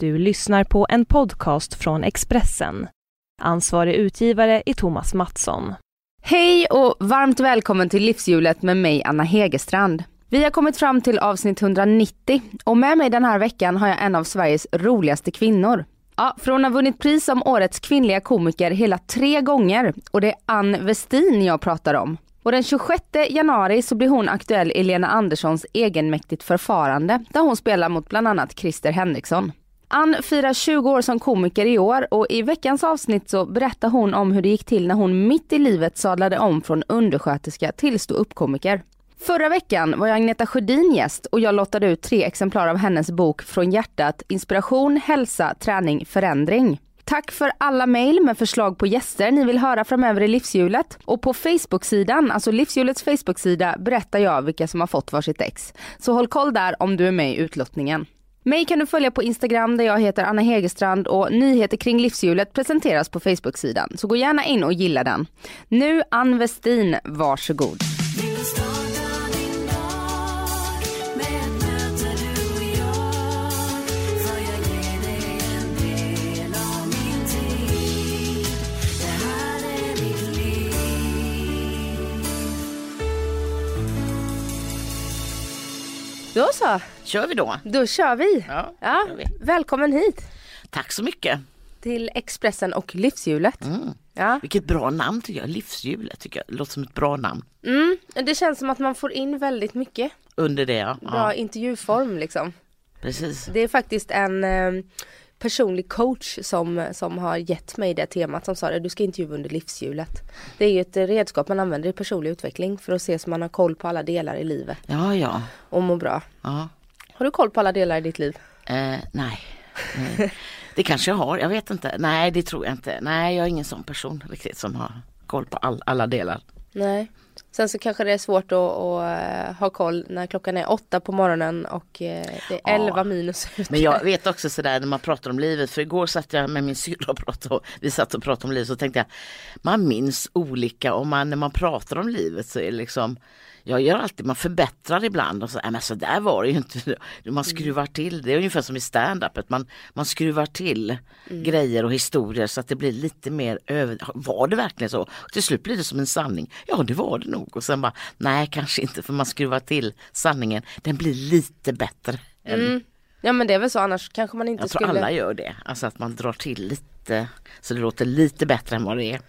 Du lyssnar på en podcast från Expressen. Ansvarig utgivare är Thomas Mattsson. Hej och varmt välkommen till Livshjulet med mig Anna Hegerstrand. Vi har kommit fram till avsnitt 190 och med mig den här veckan har jag en av Sveriges roligaste kvinnor. Ja, för hon har vunnit pris som årets kvinnliga komiker hela tre gånger och det är Ann Westin jag pratar om. Och den 26 januari så blir hon aktuell i Lena Anderssons egenmäktigt förfarande där hon spelar mot bland annat Christer Henriksson. Ann firar 20 år som komiker i år och i veckans avsnitt så berättar hon om hur det gick till när hon mitt i livet sadlade om från undersköterska till ståuppkomiker. Förra veckan var jag Agneta Sjödin gäst och jag lottade ut tre exemplar av hennes bok Från hjärtat Inspiration, hälsa, träning, förändring. Tack för alla mejl med förslag på gäster ni vill höra framöver i Livshjulet. Och på Facebook-sidan, alltså Livshjulets Facebook-sida, berättar jag vilka som har fått varsitt ex. Så håll koll där om du är med i utlottningen. Mig kan du följa på Instagram där jag heter Anna Hegerstrand och nyheter kring livshjulet presenteras på Facebook-sidan. Så gå gärna in och gilla den. Nu Ann Westin, varsågod. Då så, Kör vi då? då kör vi. Ja, Ja, kör vi. välkommen hit Tack så mycket. till Expressen och livshjulet. Mm. Ja. Vilket bra namn tycker jag. Livshjulet tycker jag. Låter som ett bra namn. Mm, det känns som att man får in väldigt mycket Under det ja. bra ja intervjuform liksom. precis. Det är faktiskt en eh, personlig coach som, som har gett mig det temat som sa det, du ska intervjua under livshjulet. Det är ju ett redskap man använder i personlig utveckling för att se så man har koll på alla delar i livet Ja, ja. och må bra. ja. Har du koll på alla delar i ditt liv? Eh, nej. Det kanske jag har. Jag vet inte. Nej, det tror jag inte. Nej, jag är ingen sån person riktigt som har koll på all, alla delar. Nej. Sen så kanske det är svårt att, att eh, ha koll när klockan är åtta på morgonen och eh, det är Ja. elva minus ute. Men jag vet också sådär när man pratar om livet, för igår satt jag med min syrra och pratade vi satt och pratade om livet så tänkte jag man minns olika och man, när man pratar om livet så är det liksom jag gör alltid, man förbättrar ibland och så, äh, men så där var det ju inte. Man skruvar till, det är ungefär som i stand-upet, man, man skruvar till grejer och historier så att det blir lite mer över, var det verkligen så? Till slut blir det som en sanning, ja det var det nog och sen bara, nej kanske inte för man skruvar till sanningen, den blir lite bättre. än- Mm. Ja men det är väl så annars kanske man inte jag tror skulle alla gör det, alltså att man drar till lite så det låter lite bättre än vad det är.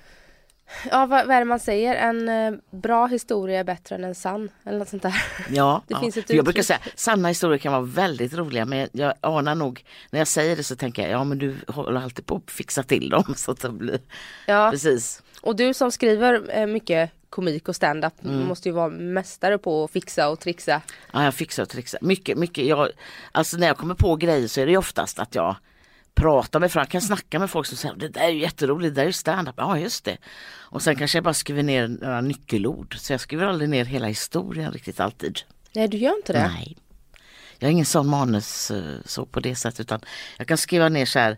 Ja vad, vad är det man säger? En eh, bra historia är bättre än en sann. Eller något sånt där. Ja, Det ja. finns ett jag brukar säga sanna historier kan vara väldigt roliga men jag anar nog när jag säger det så tänker jag ja men du håller alltid på att fixa till dem så att det blir Ja. precis. Och du som skriver eh, mycket komik och stand-up Mm. måste ju vara mästare på att fixa och trixa. Ja jag fixar och trixar. Mycket, mycket. Jag, alltså när jag kommer på grejer så är det ju oftast att jag pratar med fram, kan snacka med folk som säger det där är ju jätteroligt, det där är ju stand-up. Ja just det. Och sen kanske jag bara skriver ner några nyckelord. Så jag skriver aldrig ner hela historien riktigt alltid. Nej du gör inte det? Nej. Jag är ingen sån manus så på det sättet utan jag kan skriva ner så här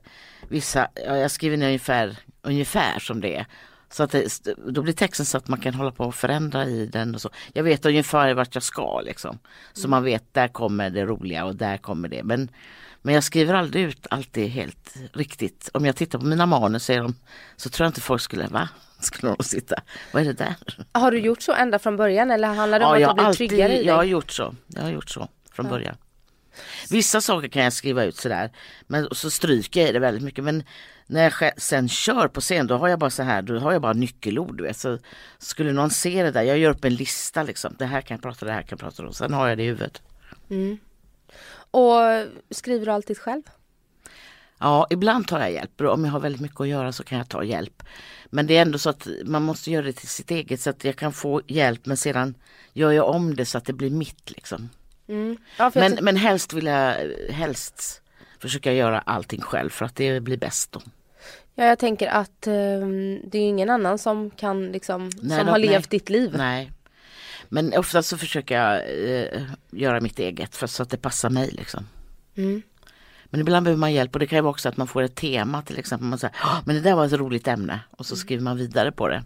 vissa, ja, jag skriver ner ungefär, ungefär som det är. Så att det, då blir texten så att man kan hålla på och förändra i den och så. Jag vet ungefär vart jag ska liksom. Så man vet där kommer det roliga och där kommer det. Men, men jag skriver aldrig ut alltid helt riktigt. Om jag tittar på mina manus så, de, så tror jag inte folk skulle, va? Skulle de sitta, vad är det där? Har du gjort så ända från början eller handlar det om jag att du blir tryggare i jag har dig? gjort så. Jag har gjort så från början. Vissa saker kan jag skriva ut sådär men så stryker jag det väldigt mycket men när jag sen kör på scen då har jag bara så här, då har jag bara nyckelord du vet. Så skulle någon se det där, jag gör upp en lista liksom. Det här kan jag prata, det här kan jag prata och sen har jag det i huvudet. Och skriver du alltid själv? Ja, ibland tar jag hjälp. Om jag har väldigt mycket att göra så kan jag ta hjälp. Men det är ändå så att man måste göra det till sitt eget så att jag kan få hjälp men sedan gör jag om det så att det blir mitt liksom. Ja, för Men, men helst vill jag helst försöka göra allting själv för att det blir bäst då. ja, jag tänker att ehm, det är ingen annan som kan liksom, Nej, som då- har nej. levt ditt liv. Nej. Men oftast så försöker jag eh, göra mitt eget för så att det passar mig liksom. Mm. Men ibland behöver man hjälp och det kan ju vara också att man får ett tema till exempel. Man säger, "Ah, men det där var ett roligt ämne och så skriver man vidare på det.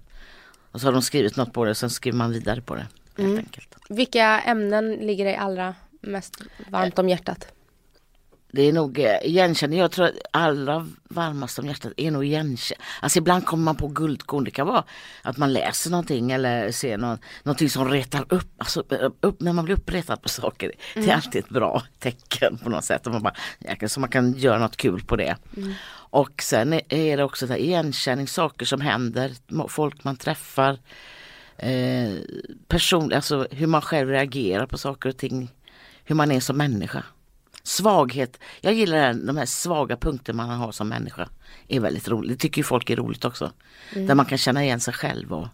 Och så har de skrivit något på det och sen skriver man vidare på det. Helt Mm. enkelt. Vilka ämnen ligger dig allra mest varmt om hjärtat? Det är nog eh, igenkänning. Jag tror att allra varmast om hjärtat är nog igenkänning. Alltså ibland kommer man på guldkorn. Det kan vara att man läser någonting eller ser någon, någonting som retar upp. Alltså upp, när man blir uppretad på saker. Mm. Det är mm. alltid ett bra tecken på något sätt. Och man bara, så man kan göra något kul på det. Mm. Och sen är det också det igenkänning, saker som händer, folk man träffar. Eh, person, alltså hur man själv reagerar på saker och ting. Hur man är som människa. Svaghet, jag gillar här, de här svaga punkter man har som människa. är väldigt roligt, det tycker folk är roligt också. Mm. Där man kan känna igen sig själv och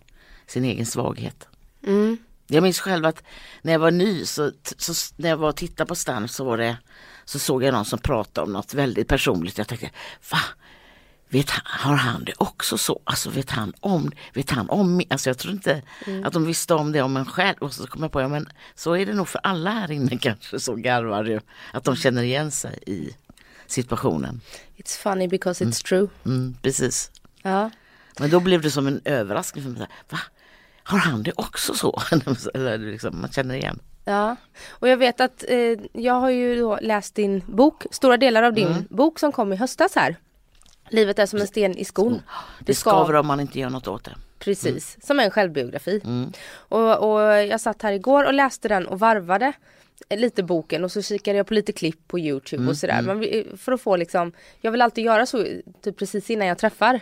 sin egen svaghet. Mm. Jag minns själv att när jag var ny så, så när jag var och tittade på stand så var det så såg jag någon som pratade om något väldigt personligt. Jag tänkte, va? Vet han, har han det också så? Alltså vet han om, vet han om Alltså jag tror inte mm. att de visste om det om en själv. Och så kom jag på, ja men så är det nog för alla här inne kanske, så garvar ju. Att de känner igen sig i situationen. It's funny because it's mm. true. Mm, precis. Ja. Men då blev det som en överraskning för mig. Va? Har han det också så? Eller liksom, man känner igen. Ja, och jag vet att eh, jag har ju läst din bok, stora delar av din mm. bok som kom i höstas här. Livet är som en sten i skon. Det, det skaver om man inte gör något åt det. Precis, mm. som en självbiografi. Mm. Och, och jag satt här igår och läste den och varvade lite boken och så kikade jag på lite klipp på Youtube mm, och sådär. Mm. Man, för att få liksom, jag vill alltid göra så typ precis innan jag träffar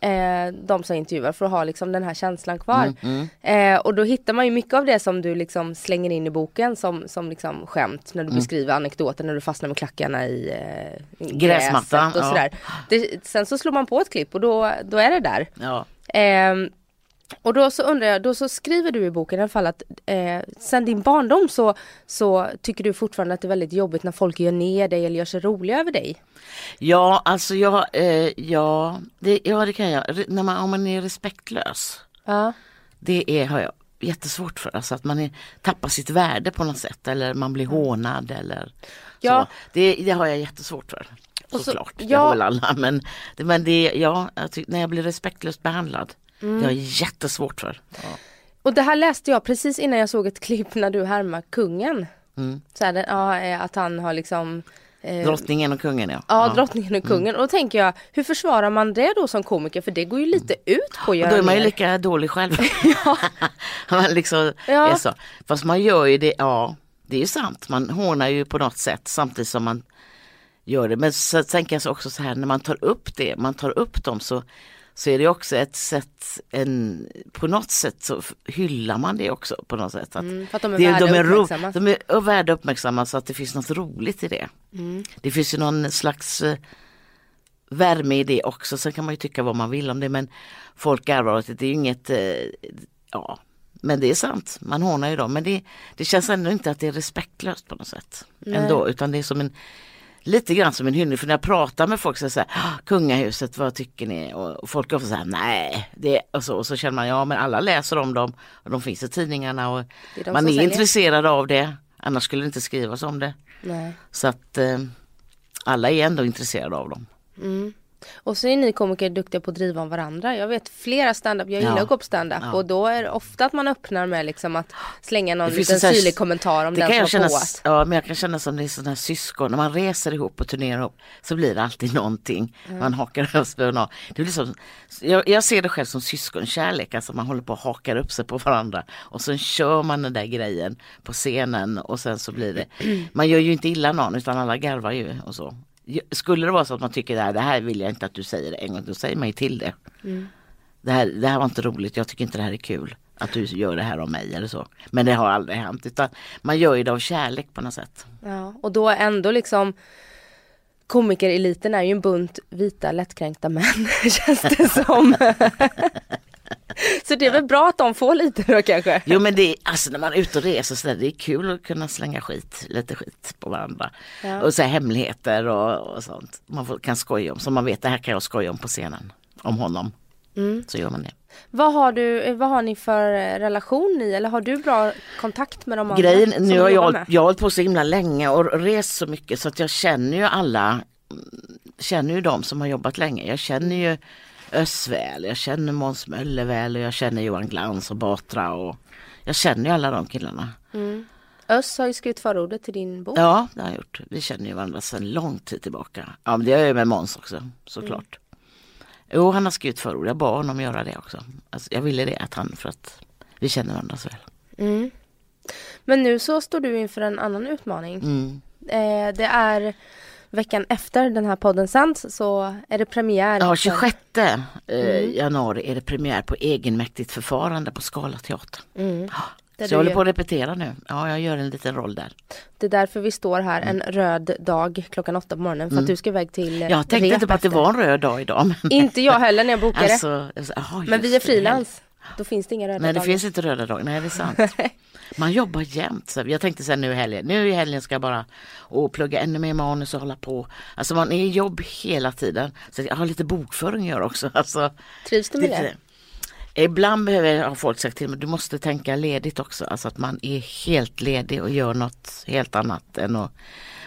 eh, de som intervjuar för att ha liksom den här känslan kvar. Mm, mm. Eh, och då hittar man ju mycket av det som du liksom slänger in i boken som, som liksom skämt när du mm. beskriver anekdoter när du fastnar med klackarna i eh, gräsmattan och sådär. Ja. Det, sen så slår man på ett klipp och då, då är det där. Ja. Eh, och då så undrar jag, då så skriver du i boken i alla fall att eh, sen din barndom så, så tycker du fortfarande att det är väldigt jobbigt när folk gör ner dig eller gör sig roliga över dig. Ja, alltså jag, eh, ja, det, ja det kan jag. När man, om man är respektlös. Ja. Det är, har jag jättesvårt för. Alltså att man är, tappar sitt värde på något sätt eller man blir hånad eller ja. så. Det, det har jag jättesvårt för. Såklart, så, ja. det har väl alla. Men, men det, ja, när jag blir respektlöst behandlad Mm. Det har jag jättesvårt för. Ja. Och det här läste jag precis innan jag såg ett klipp när du härmar kungen. Mm. Så här, ja, eh, att han har liksom eh, Drottningen och kungen ja. Ja, ja. drottningen och kungen. Mm. Och då tänker jag, hur försvarar man det då som komiker? För det går ju lite ut på att göra Då är man ju lika dålig själv. man liksom ja. är så. Fast man gör ju det, ja det är ju sant. Man hånar ju på något sätt samtidigt som man gör det. Men så tänker jag också så här när man tar upp det, man tar upp dem så så är det också ett sätt, en, på något sätt så hyllar man det också på något sätt. Att mm, för att de är det, värda de är uppmärksammas. De är värda uppmärksammas så att det finns något roligt i det. Mm. Det finns ju någon slags uh, värme i det också. Sen kan man ju tycka vad man vill om det men folk garvar åt det. Det är inget, uh, ja men det är sant, man hånar ju dem. Men det, det känns ändå inte att det är respektlöst på något sätt. Ändå, utan det är som en lite grann som en hyllning. För när jag pratar med folk så säger ah, kungahuset, vad tycker ni? Och folk ofta säger nej. Det, och, så, och så känner man ja men alla läser om dem och de finns i tidningarna och är man är säljer. intresserad av det. Annars skulle det inte skrivas om det. Nej. Så att eh, alla är ändå intresserade av dem. Mm. Och så är ni komiker duktiga på att driva om varandra. Jag vet flera standup, jag gillar ja. att gå på standup ja. och då är det ofta att man öppnar med liksom att slänga någon liten syrlig kommentar om det den kan som har påat. Ja men jag kan känna som det är sådana här syskon, när man reser ihop och turnerar ihop så blir det alltid någonting. Mm. Man hakar upp sig och det blir som, jag, jag, ser det själv som syskonkärlek, alltså man håller på och hakar upp sig på varandra och sen kör man den där grejen på scenen och sen så blir det, man gör ju inte illa någon utan alla garvar ju och så. Skulle det vara så att man tycker det här, det här vill jag inte att du säger en gång, då säger man ju till det. Mm. Det, här, det här var inte roligt, jag tycker inte det här är kul. Att du gör det här om mig eller så. Men det har aldrig hänt utan man gör ju det av kärlek på något sätt. Ja, och då ändå liksom Komikereliten är ju en bunt vita lättkränkta män känns det som. Så det är väl bra att de får lite då kanske? Jo men det är, alltså när man är ute och reser så där, det är kul att kunna slänga skit, lite skit på varandra. Ja. Och så hemligheter och, och, sånt. Man får, kan skoja om, så man vet det här kan jag skoja om på scenen. Om honom. Mm. Så gör man det. Vad har, du, vad har ni för relation i eller har du bra kontakt med de andra? Grejen, nu har jag, jag har hållit på så himla länge och rest så mycket så att jag känner ju alla, känner ju de som har jobbat länge. Jag känner ju Öss väl, jag känner Måns Möller väl och jag känner Johan Glans och Batra och jag känner ju alla de killarna. Mm. Öss har ju skrivit förordet till din bok. Ja, det har jag gjort. Vi känner ju varandra sedan lång tid tillbaka. Ja, men det har jag ju med Måns också såklart. Jo, han har skrivit förord. Jag bad honom göra det också. Alltså, jag ville det att han, för att vi känner varandra så väl. Mm. Men nu så står du inför en annan utmaning. Mm. Eh, det är veckan efter den här podden sänds så är det premiär. Ja, för- 26 eh, Mm. januari är det premiär på egenmäktigt förfarande på Skala teater. Mm. Så jag håller på att repetera nu. Ja, jag gör en liten roll där. Det är därför vi står här en Mm. röd dag klockan åtta på morgonen för att du ska iväg till Jag tänkte inte på att det var en röd dag idag. Inte jag heller när jag bokade. alltså, sa, aha, Men vi är frilans. Då finns det inga röda Nej det dagar. finns inte röda dagar, nej det är sant. Man jobbar jämt. Så jag tänkte sen nu i helgen, nu i helgen ska jag bara och plugga ännu mer manus och hålla på. Alltså man är i jobb hela tiden. Så jag har lite bokföring att göra också. Alltså, Trivs du med det- det? Ibland behöver jag, har folk sagt till mig, du måste tänka ledigt också. Alltså att man är helt ledig och gör något helt annat än att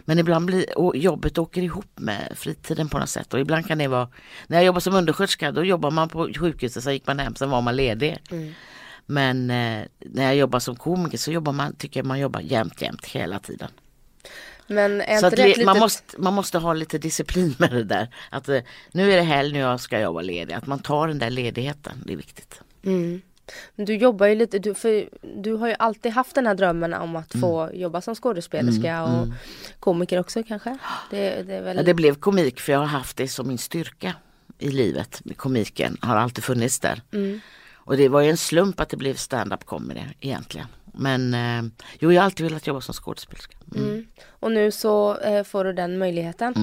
men ibland blir och jobbet åker ihop med fritiden på något sätt och ibland kan det vara När jag jobbar som undersköterska då jobbar man på sjukhuset, så gick man hem, sen var man ledig. Mm. Men eh, när jag jobbar som komiker så jobbar man, tycker jag man jobbar jämt, jämt hela tiden. Men är Så inte det litet... man, måste, man måste ha lite disciplin med det där. Att eh, nu är det helg, nu ska jag vara ledig. Att man tar den där ledigheten, det är viktigt. Mm. Du jobbar ju lite, du, för du har ju alltid haft den här drömmen om att få jobba som skådespelerska Mm, och komiker också kanske? Det, det väl... Ja, det blev komik för jag har haft det som min styrka i livet. Komiken har alltid funnits där. Mm. Och det var ju en slump att det blev stand-up comedy egentligen. Men eh, jo, jag har alltid velat jobba som skådespelerska. Mm. Mm. Och nu så eh, får du den möjligheten.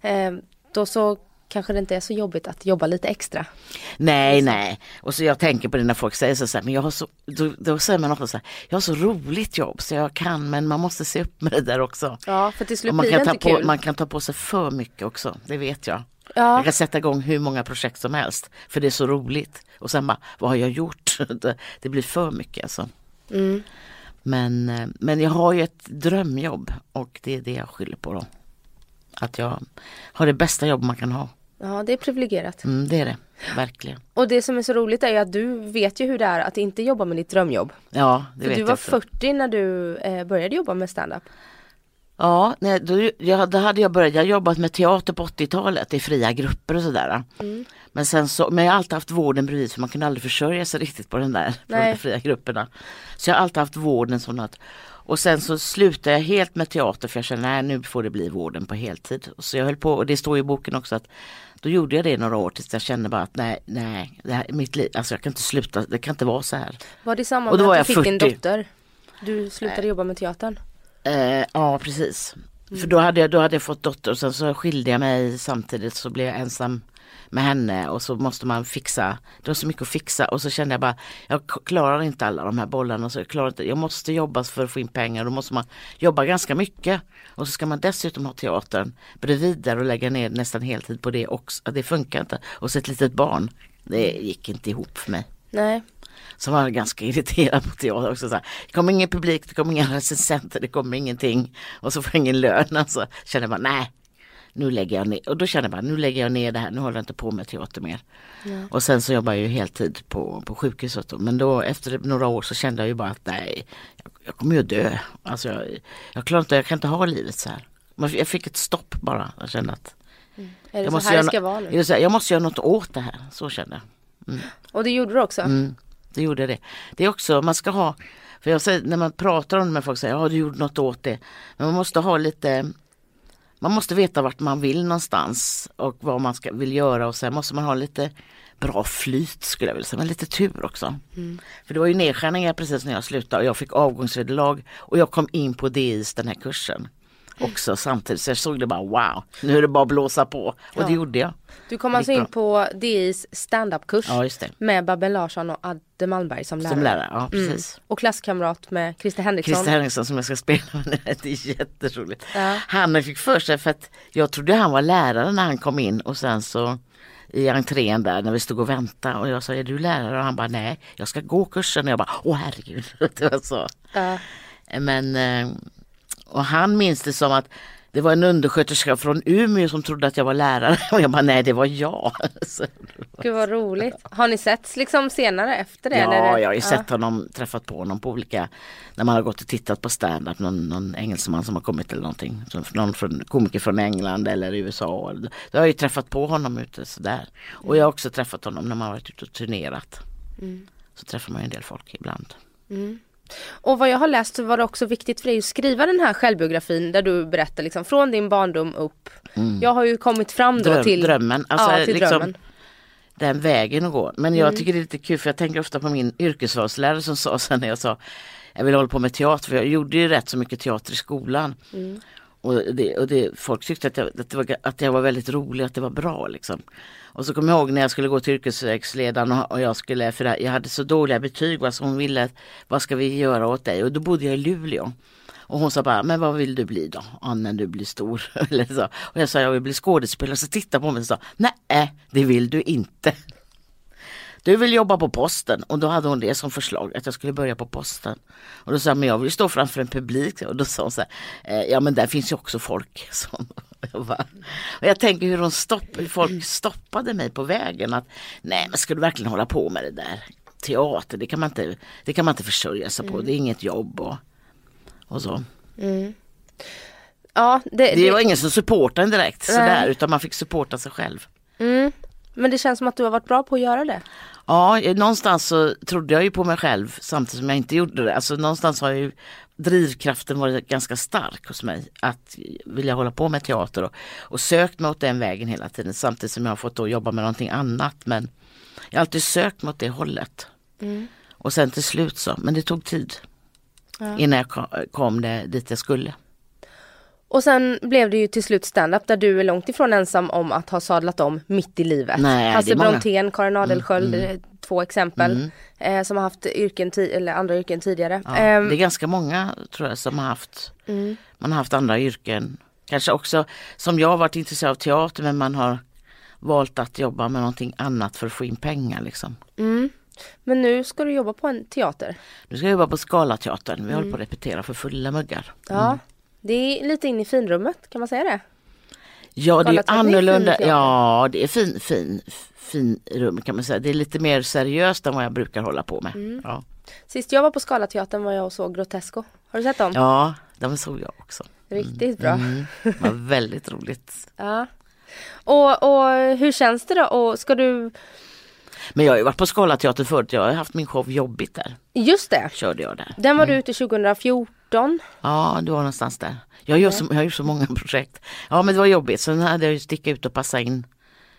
Mm. Eh, då så kanske det inte är så jobbigt att jobba lite extra. Nej, nej. Och så jag tänker på det när folk säger så, så här, men jag har så, då, då säger man ofta så här, jag har så roligt jobb så jag kan, men man måste se upp med det där också. Ja, för till slut man, blir kan det ta inte på, kul. man kan ta på sig för mycket också, det vet jag. Ja, Jag kan sätta igång hur många projekt som helst för det är så roligt. Och sen bara, vad har jag gjort? Det, det blir för mycket alltså. Mm. Men, eh, men jag har ju ett drömjobb och det är det jag skyller på då. Att jag har det bästa jobb man kan ha. ja, det är privilegierat. Mm, det är det, verkligen. Och det som är så roligt är ju att du vet ju hur det är att inte jobba med ditt drömjobb. Ja, det För vet du jag var också. 40 när du eh, började jobba med standup. Ja, nej, då, jag, då hade jag börjat, jag jobbat med teater på 80-talet i fria grupper och sådär. Mm. Men sen så, men jag har alltid haft vården bredvid för man kunde aldrig försörja sig riktigt på den där, på de Nej. där fria grupperna. Så jag har alltid haft vården som något. Och sen så slutade jag helt med teater för jag kände nej nu får det bli vården på heltid. Så jag höll på och det står i boken också att då gjorde jag det några år tills jag kände bara att nej, nej, det här, mitt liv, alltså jag kan inte sluta, det kan inte vara så här. Var det samma med att du fick en 40. dotter? Du slutade jobba med teatern? Eh, ja precis. För då hade, jag, då hade jag fått dotter och sen så skilde jag mig samtidigt så blev jag ensam med henne och så måste man fixa, det var så mycket att fixa och så kände jag bara jag klarar inte alla de här bollarna så jag klarar inte, jag måste jobba för att få in pengar då måste man jobba ganska mycket och så ska man dessutom ha teatern bredvid där och lägga ner nästan heltid på det också, det funkar inte och så ett litet barn, det gick inte ihop för mig. Nej. Så var ganska irriterad på teater också. Så här, det kommer ingen publik, det kommer inga recensenter, det kommer ingenting. Och så får jag ingen lön. Alltså. Kände jag bara nej, nu lägger jag ner. Och då kände jag bara nu lägger jag ner det här, nu håller jag inte på med teater mer. Och sen så jobbar jag ju heltid på, på sjukhuset. Då. Men då efter några år så kände jag ju bara att nej, jag, jag kommer ju dö. Alltså jag, jag klarar inte, jag kan inte ha livet så här. Men Jag fick ett stopp bara. Jag kände att det jag måste, göra, jag måste göra något åt det här. Så kände jag. Och det gjorde du också? Mm, det gjorde det. Det är också, man ska ha, för jag säger, när man pratar om det med folk säger ja du gjorde något åt det. Men man måste ha lite, man måste veta vart man vill någonstans och vad man ska, vill göra och sen måste man ha lite bra flyt skulle jag vilja säga, men lite tur också. För det var ju nedskärningar precis när jag slutade och jag fick avgångsvederlag och jag kom in på DIs den här kursen också samtidigt så jag såg det bara wow, nu är det bara att blåsa på och Ja. det gjorde jag. Du kom alltså in på DIs standup-kurs Ja med Babben Larsson och Adde Malmberg som lärare. som lärare, ja precis. Och klasskamrat med Christer Henriksson. Christer Henriksson som jag ska spela med. Det är jätteroligt. Ja. Han fick för sig för att jag trodde han var lärare när han kom in och sen så i entrén där när vi stod och väntade och jag sa är du lärare och han bara nej jag ska gå kursen och jag bara åh herregud. Det var så. Ja. Men eh, och han minns det som att det var en undersköterska från Umeå som trodde att jag var lärare och jag bara nej det var jag. Så, Gud vad roligt. Har ni setts liksom senare efter det? ja, eller? jag har ju sett honom, träffat på honom på olika, när man har gått och tittat på stand-up, någon, någon engelsman som har kommit eller någonting, någon från, komiker från England eller USA. Då har jag ju träffat på honom ute sådär. Och jag har också träffat honom när man har varit ute och turnerat. Så träffar man en del folk ibland. Och vad jag har läst så var det också viktigt för dig att skriva den här självbiografin där du berättar liksom från din barndom upp. Jag har ju kommit fram då Dröm, till drömmen. Alltså, ja, till liksom, drömmen. den vägen att gå. Men jag tycker det är lite kul för jag tänker ofta på min yrkesvalslärare som sa sen när jag sa jag vill hålla på med teater för jag gjorde ju rätt så mycket teater i skolan. Och, det, och det, folk tyckte att jag, att, det var, att jag var väldigt rolig, att det var bra liksom. Och så kommer jag ihåg när jag skulle gå till yrkesvägsledaren och, och jag skulle, för jag hade så dåliga betyg, vad hon ville, vad ska vi göra åt dig? Och då bodde jag i Luleå. Och hon sa bara, men vad vill du bli då? Ja, när du blir stor. Eller så. Och jag sa, jag vill bli skådespelare. Så tittade på mig och sa, nej det vill du inte. Du vill jobba på posten och då hade hon det som förslag att jag skulle börja på posten. Och då sa jag, men jag vill stå framför en publik och då sa hon så här, eh, ja men där finns ju också folk. Så jag, bara, och jag tänker hur, hon stopp, hur folk stoppade mig på vägen att nej men ska du verkligen hålla på med det där? Teater, det kan man inte, det kan man inte försörja sig på, det är inget jobb och, och så. Ja, det, Det var ingen som supportade en direkt Nej. sådär utan man fick supporta sig själv. mm, men det känns som att du har varit bra på att göra det. Ja, någonstans så trodde jag ju på mig själv samtidigt som jag inte gjorde det. Alltså någonstans har ju drivkraften varit ganska stark hos mig att vilja hålla på med teater och, och sökt mig åt den vägen hela tiden samtidigt som jag har fått då jobba med någonting annat. Men jag har alltid sökt mot det hållet. Och sen till slut så, men det tog tid innan jag kom, kom det dit jag skulle. Och sen blev det ju till slut stand-up där du är långt ifrån ensam om att ha sadlat om mitt i livet. Nej, Hasse. Brontén, Karin Adelsköld, eh, två exempel. Eh, som har haft yrken eller andra yrken tidigare. Ja, Ehm, det är ganska många tror jag som har haft, Mm. man har haft andra yrken. Kanske också som jag har varit intresserad av teater men man har valt att jobba med någonting annat för att få in pengar liksom. mm. Men nu ska du jobba på en teater. Nu ska jag jobba på Scalateatern, vi Mm. håller på att repetera för fulla muggar. Ja. Det är lite in i finrummet, kan man säga det? Ja det är annorlunda, teater. ja det är fin, fin, fin rum kan man säga. Det är lite mer seriöst än vad jag brukar hålla på med. Mm. Ja. Sist jag var på Scalateatern var jag och såg Grotesco. Har du sett dem? ja, de såg jag också. Riktigt bra. Mm, det var väldigt roligt. Ja. Och, och hur känns det då? Och ska du... Men jag har ju varit på Scalateatern förut, jag har haft min show Jobbigt där. Just det! Körde jag där. Den var du ute 2014. Ja, det var någonstans där. Jag gör, så, jag har ju så många projekt. Ja, men det var jobbigt. Sen hade jag ju sticka ut och passa in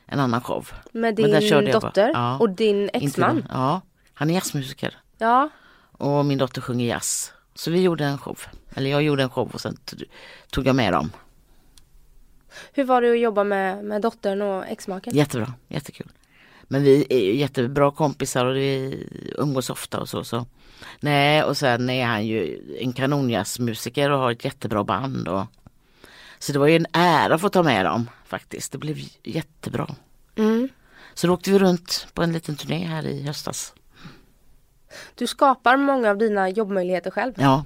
en annan show. Med din dotter Ja. och din exman. Ja, han är jazzmusiker. Ja. Och min dotter sjunger jazz. Så vi gjorde en show. Eller jag gjorde en show och sen tog jag med dem. Hur var det att jobba med, med dottern och exmaken? Jättebra, jättekul. Men vi är ju jättebra kompisar och vi umgås ofta och så. så. Nej, och sen är han ju en kanonjazzmusiker och har ett jättebra band. Och... Så det var ju en ära att få ta med dem faktiskt. Det blev jättebra. Mm. Så då åkte vi runt på en liten turné här i höstas. Du skapar många av dina jobbmöjligheter själv. Ja.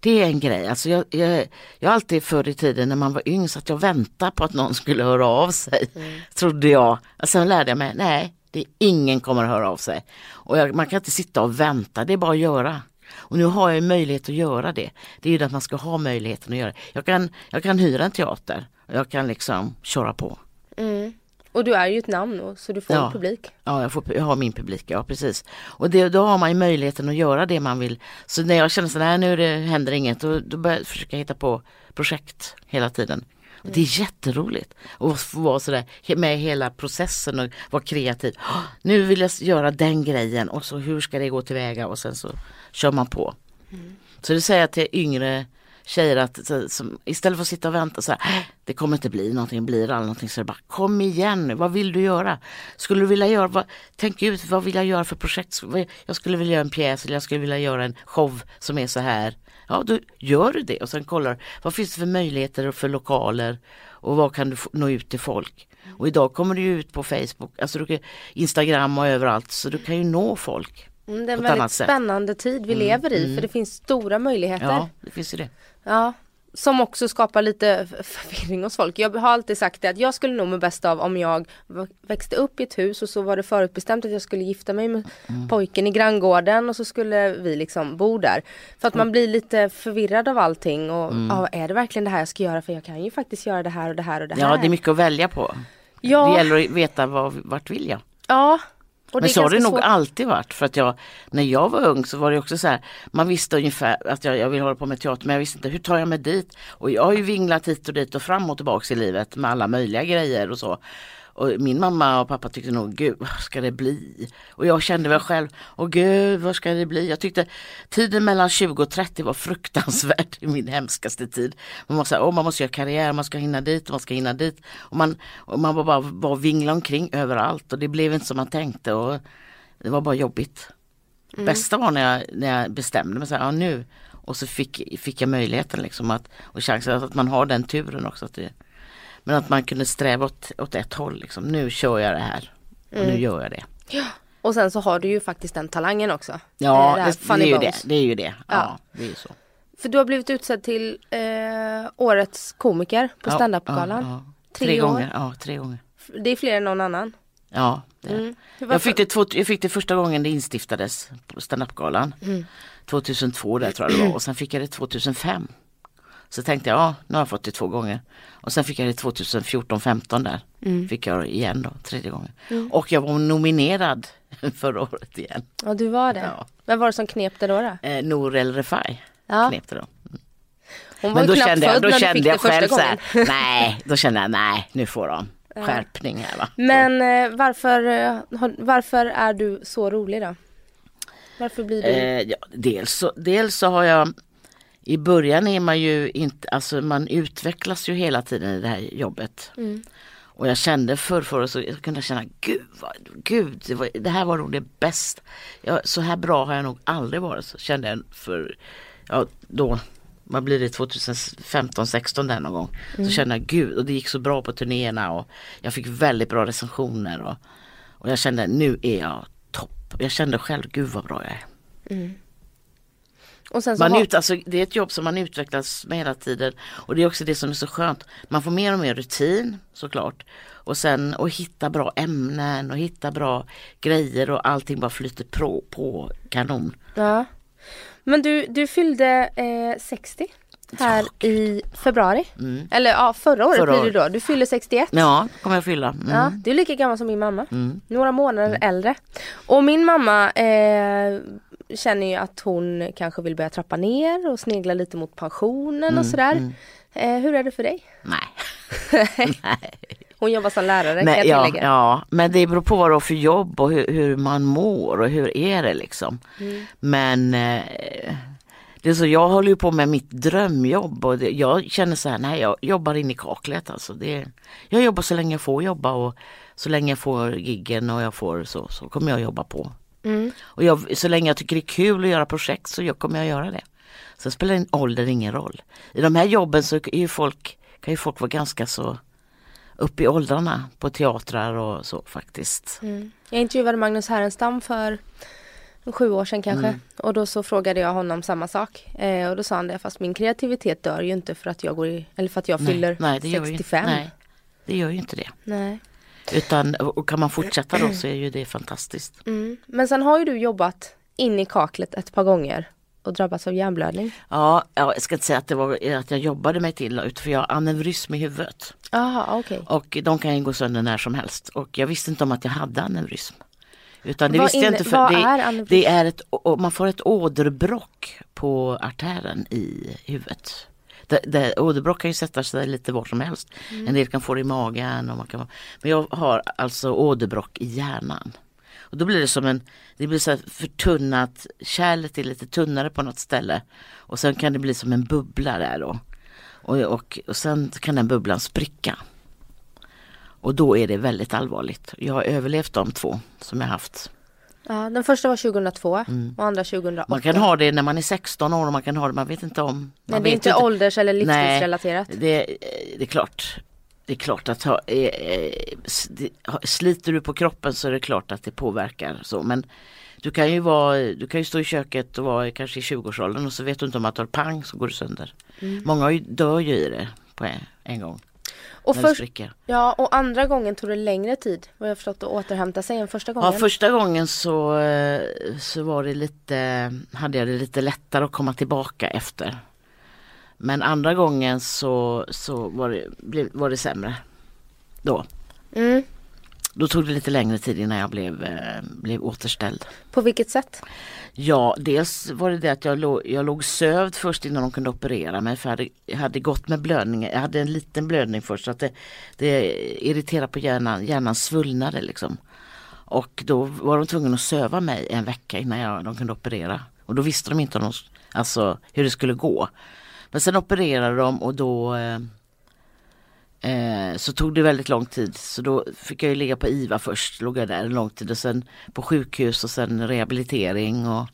Det är en grej. Alltså jag, jag, jag alltid förr i tiden när man var yngre så att jag väntade på att någon skulle höra av sig. Trodde jag. Och sen lärde jag mig, nej, det är ingen kommer att höra av sig. Och jag, man kan inte sitta och vänta, det är bara att göra. Och nu har jag möjlighet att göra det. Det är ju det att man ska ha möjligheten att göra det. Jag kan, jag kan hyra en teater och jag kan liksom köra på. Mm. Och du är ju ett namn då, så du får Ja. publik. Ja, jag, får, jag har min publik, ja precis. Och det, då har man ju möjligheten att göra det man vill. Så när jag känner så här, nu det, händer inget, då, då börjar jag försöka hitta på projekt hela tiden. Och det är jätteroligt att få vara sådär med hela processen och vara kreativ. "Åh, Nu vill jag göra den grejen och så hur ska det gå tillväga och sen så kör man på. Så det säger jag till yngre tjejer att så, som, istället för att sitta och vänta så här, äh, det kommer inte bli någonting, blir det aldrig någonting så är det bara kom igen nu, vad vill du göra? Skulle du vilja göra, vad, tänk ut vad vill jag göra för projekt? Jag skulle vilja göra en pjäs eller jag skulle vilja göra en show som är så här. Ja då gör du det och sen kollar vad finns det för möjligheter och för lokaler och vad kan du få- nå ut till folk? Och idag kommer du ju ut på Facebook, alltså du kan, Instagram och överallt så du kan ju nå folk. Mm, det är en väldigt spännande tid vi lever i för det finns stora möjligheter. Ja, Ja. det finns ju det. som också skapar lite förvirring hos folk. Jag har alltid sagt det att jag skulle nog må bäst av om jag växte upp i ett hus och så var det förutbestämt att jag skulle gifta mig med mm. pojken i granngården och så skulle vi liksom bo där. För att man blir lite förvirrad av allting och mm. ja, är det verkligen det här jag ska göra för jag kan ju faktiskt göra det här och det här och det här. Ja det är mycket att välja på. Ja. Det gäller att veta vad, vart vill jag. Ja men så har det nog alltid varit för att jag när jag var ung så var det också så här man visste ungefär att jag, jag vill hålla på med teater men jag visste inte hur tar jag mig dit och jag har ju vinglat hit och dit och fram och tillbaks i livet med alla möjliga grejer och så. Och min mamma och pappa tyckte nog, gud vad ska det bli? Och jag kände väl själv, åh gud vad ska det bli? Jag tyckte tiden mellan 20 och 30 var fruktansvärd i min hemskaste tid. Man måste, åh, man måste göra karriär, man ska hinna dit man ska hinna dit. Och man, och man var bara var vingla omkring överallt och det blev inte som man tänkte och det var bara jobbigt. Mm. Bästa var när jag, när jag bestämde mig, så här, ja, nu och så fick, fick jag möjligheten liksom att, och chansen att man har den turen också. Att det, men att man kunde sträva åt, åt ett håll. Liksom. Nu kör jag det här och mm. nu gör jag det. Ja. Och sen så har du ju faktiskt den talangen också. Ja, det, det, det är, ju det. det är ju det. Ja. ja. det är så. För du har blivit utsedd till eh, årets komiker på ja, standup-galan. Ja, ja. Tre, tre gånger. Ja, tre gånger. Det är fler än någon annan. Ja, det mm. jag, fick det två, jag fick det första gången det instiftades på standup-galan. Mm. 2002 där tror jag det var och sen fick jag det 2005. Så tänkte jag, ja nu har jag fått det två gånger. Och sen fick jag det 2014-15 där. Mm. Fick jag igen då, tredje gången. Mm. Och jag var nominerad förra året igen. Ja du var det. Ja. Vem var det som knep det då? då? Eh, Nour El Refai ja. knep det då. Mm. Hon var Men då kände jag, då kände jag själv så här, nej, då kände jag nej, nu får de skärpning här va. Men eh, varför, eh, varför är du så rolig då? Varför blir du? Eh, ja, dels, så, dels så har jag i början är man ju inte, alltså man utvecklas ju hela tiden i det här jobbet. Mm. Och jag kände förr, förr så jag kunde känna, gud, vad, gud det, var, det här var nog det bästa. Ja, så här bra har jag nog aldrig varit, så kände jag för, ja då, vad blir det, 2015, 16 där någon gång. Mm. Så kände jag, gud, och det gick så bra på turnéerna och jag fick väldigt bra recensioner. Och, och jag kände, nu är jag topp. Jag kände själv, gud vad bra jag är. Mm man har... ut, alltså, det är ett jobb som man utvecklas med hela tiden och det är också det som är så skönt. Man får mer och mer rutin såklart. Och sen att hitta bra ämnen och hitta bra grejer och allting bara flyter på, på kanon. Ja. Men du, du fyllde eh, 60 här ja, i februari. Mm. Eller ja, förra året förra blir det då. Du fyller 61. Ja, kommer jag fylla. Mm. Ja, du är lika gammal som min mamma. Mm. Några månader mm. äldre. Och min mamma eh, känner ju att hon kanske vill börja trappa ner och snegla lite mot pensionen mm, och sådär. Mm. Eh, hur är det för dig? Nej. Hon jobbar som lärare men, kan jag tillägga. Ja, men det beror på vad du har för jobb och hur, hur, man mår och hur är det liksom. Mm. Men eh, det är så, jag håller ju på med mitt drömjobb och det, jag känner så här, nej jag jobbar in i kaklet alltså. Det, jag jobbar så länge jag får jobba och så länge jag får giggen och jag får så, så kommer jag jobba på. Mm. Och jag, så länge jag tycker det är kul att göra projekt så jag kommer jag göra det. Så spelar ålder ingen roll. I de här jobben så är ju folk, kan ju folk vara ganska så upp i åldrarna på teatrar och så faktiskt. Mm. Jag intervjuade Magnus Härenstam för sju år sedan kanske mm. och då så frågade jag honom samma sak eh, och då sa han det fast min kreativitet dör ju inte för att jag går i, eller för att jag fyller nej, nej, 65. Ju, nej, det gör ju inte det. Nej. Utan, och kan man fortsätta då så är ju det fantastiskt. Mm. Men sen har ju du jobbat in i kaklet ett par gånger och drabbats av hjärnblödning. Ja, jag ska inte säga att det var att jag jobbade mig till utan för jag har aneurysm i huvudet. Aha, okay. Och de kan ju gå sönder när som helst och jag visste inte om att jag hade aneurysm. Utan det vad visste jag inte för det, är det är ett, man får ett åderbråck på artären i huvudet. Det, det, åderbråck kan ju sätta sig lite var som helst. Mm. En del kan få det i magen. Och man kan, men jag har alltså åderbråck i hjärnan. Och då blir det som en, det blir så förtunnat, kärlet är lite tunnare på något ställe. Och sen kan det bli som en bubbla där då. Och, och, och sen kan den bubblan spricka. Och då är det väldigt allvarligt. Jag har överlevt de två som jag haft. Ja, den första var 2002 mm. och andra 2008. Man kan ha det när man är 16 år och man kan ha det, man vet inte om. Nej, det är inte ålders eller livsstilsrelaterat. Nej, det, det är klart. det är klart att ha, eh, eh, sliter du på kroppen så är det klart att det påverkar så men du kan ju vara, du kan ju stå i köket och vara kanske i 20-årsåldern och så vet du inte om att du har pang så går du sönder. Många har ju, dör ju i det på en, en gång. Och, när först, ja, och andra gången tog det längre tid vad jag förstått att återhämta sig än första gången. Ja första gången så, eh, så var det lite, hade jag det lite lättare att komma tillbaka efter. Men andra gången så, så var, det, var det sämre. Då. mm. Då tog det lite längre tid innan jag blev, eh, blev återställd. På vilket sätt? Ja, dels var det det att jag låg, jag låg sövd först innan de kunde operera mig. För jag hade, jag hade gått med blödning. Jag hade en liten blödning först så att det, det irriterade på hjärnan. Hjärnan svullnade liksom. Och då var de tvungna att söva mig en vecka innan jag, de kunde operera. Och då visste de inte om de, alltså, hur det skulle gå. Men sen opererade de och då eh, eh, så tog det väldigt lång tid. Så då fick jag ju ligga på IVA först. Låg jag där en lång tid och sen på sjukhus och sen rehabilitering. Och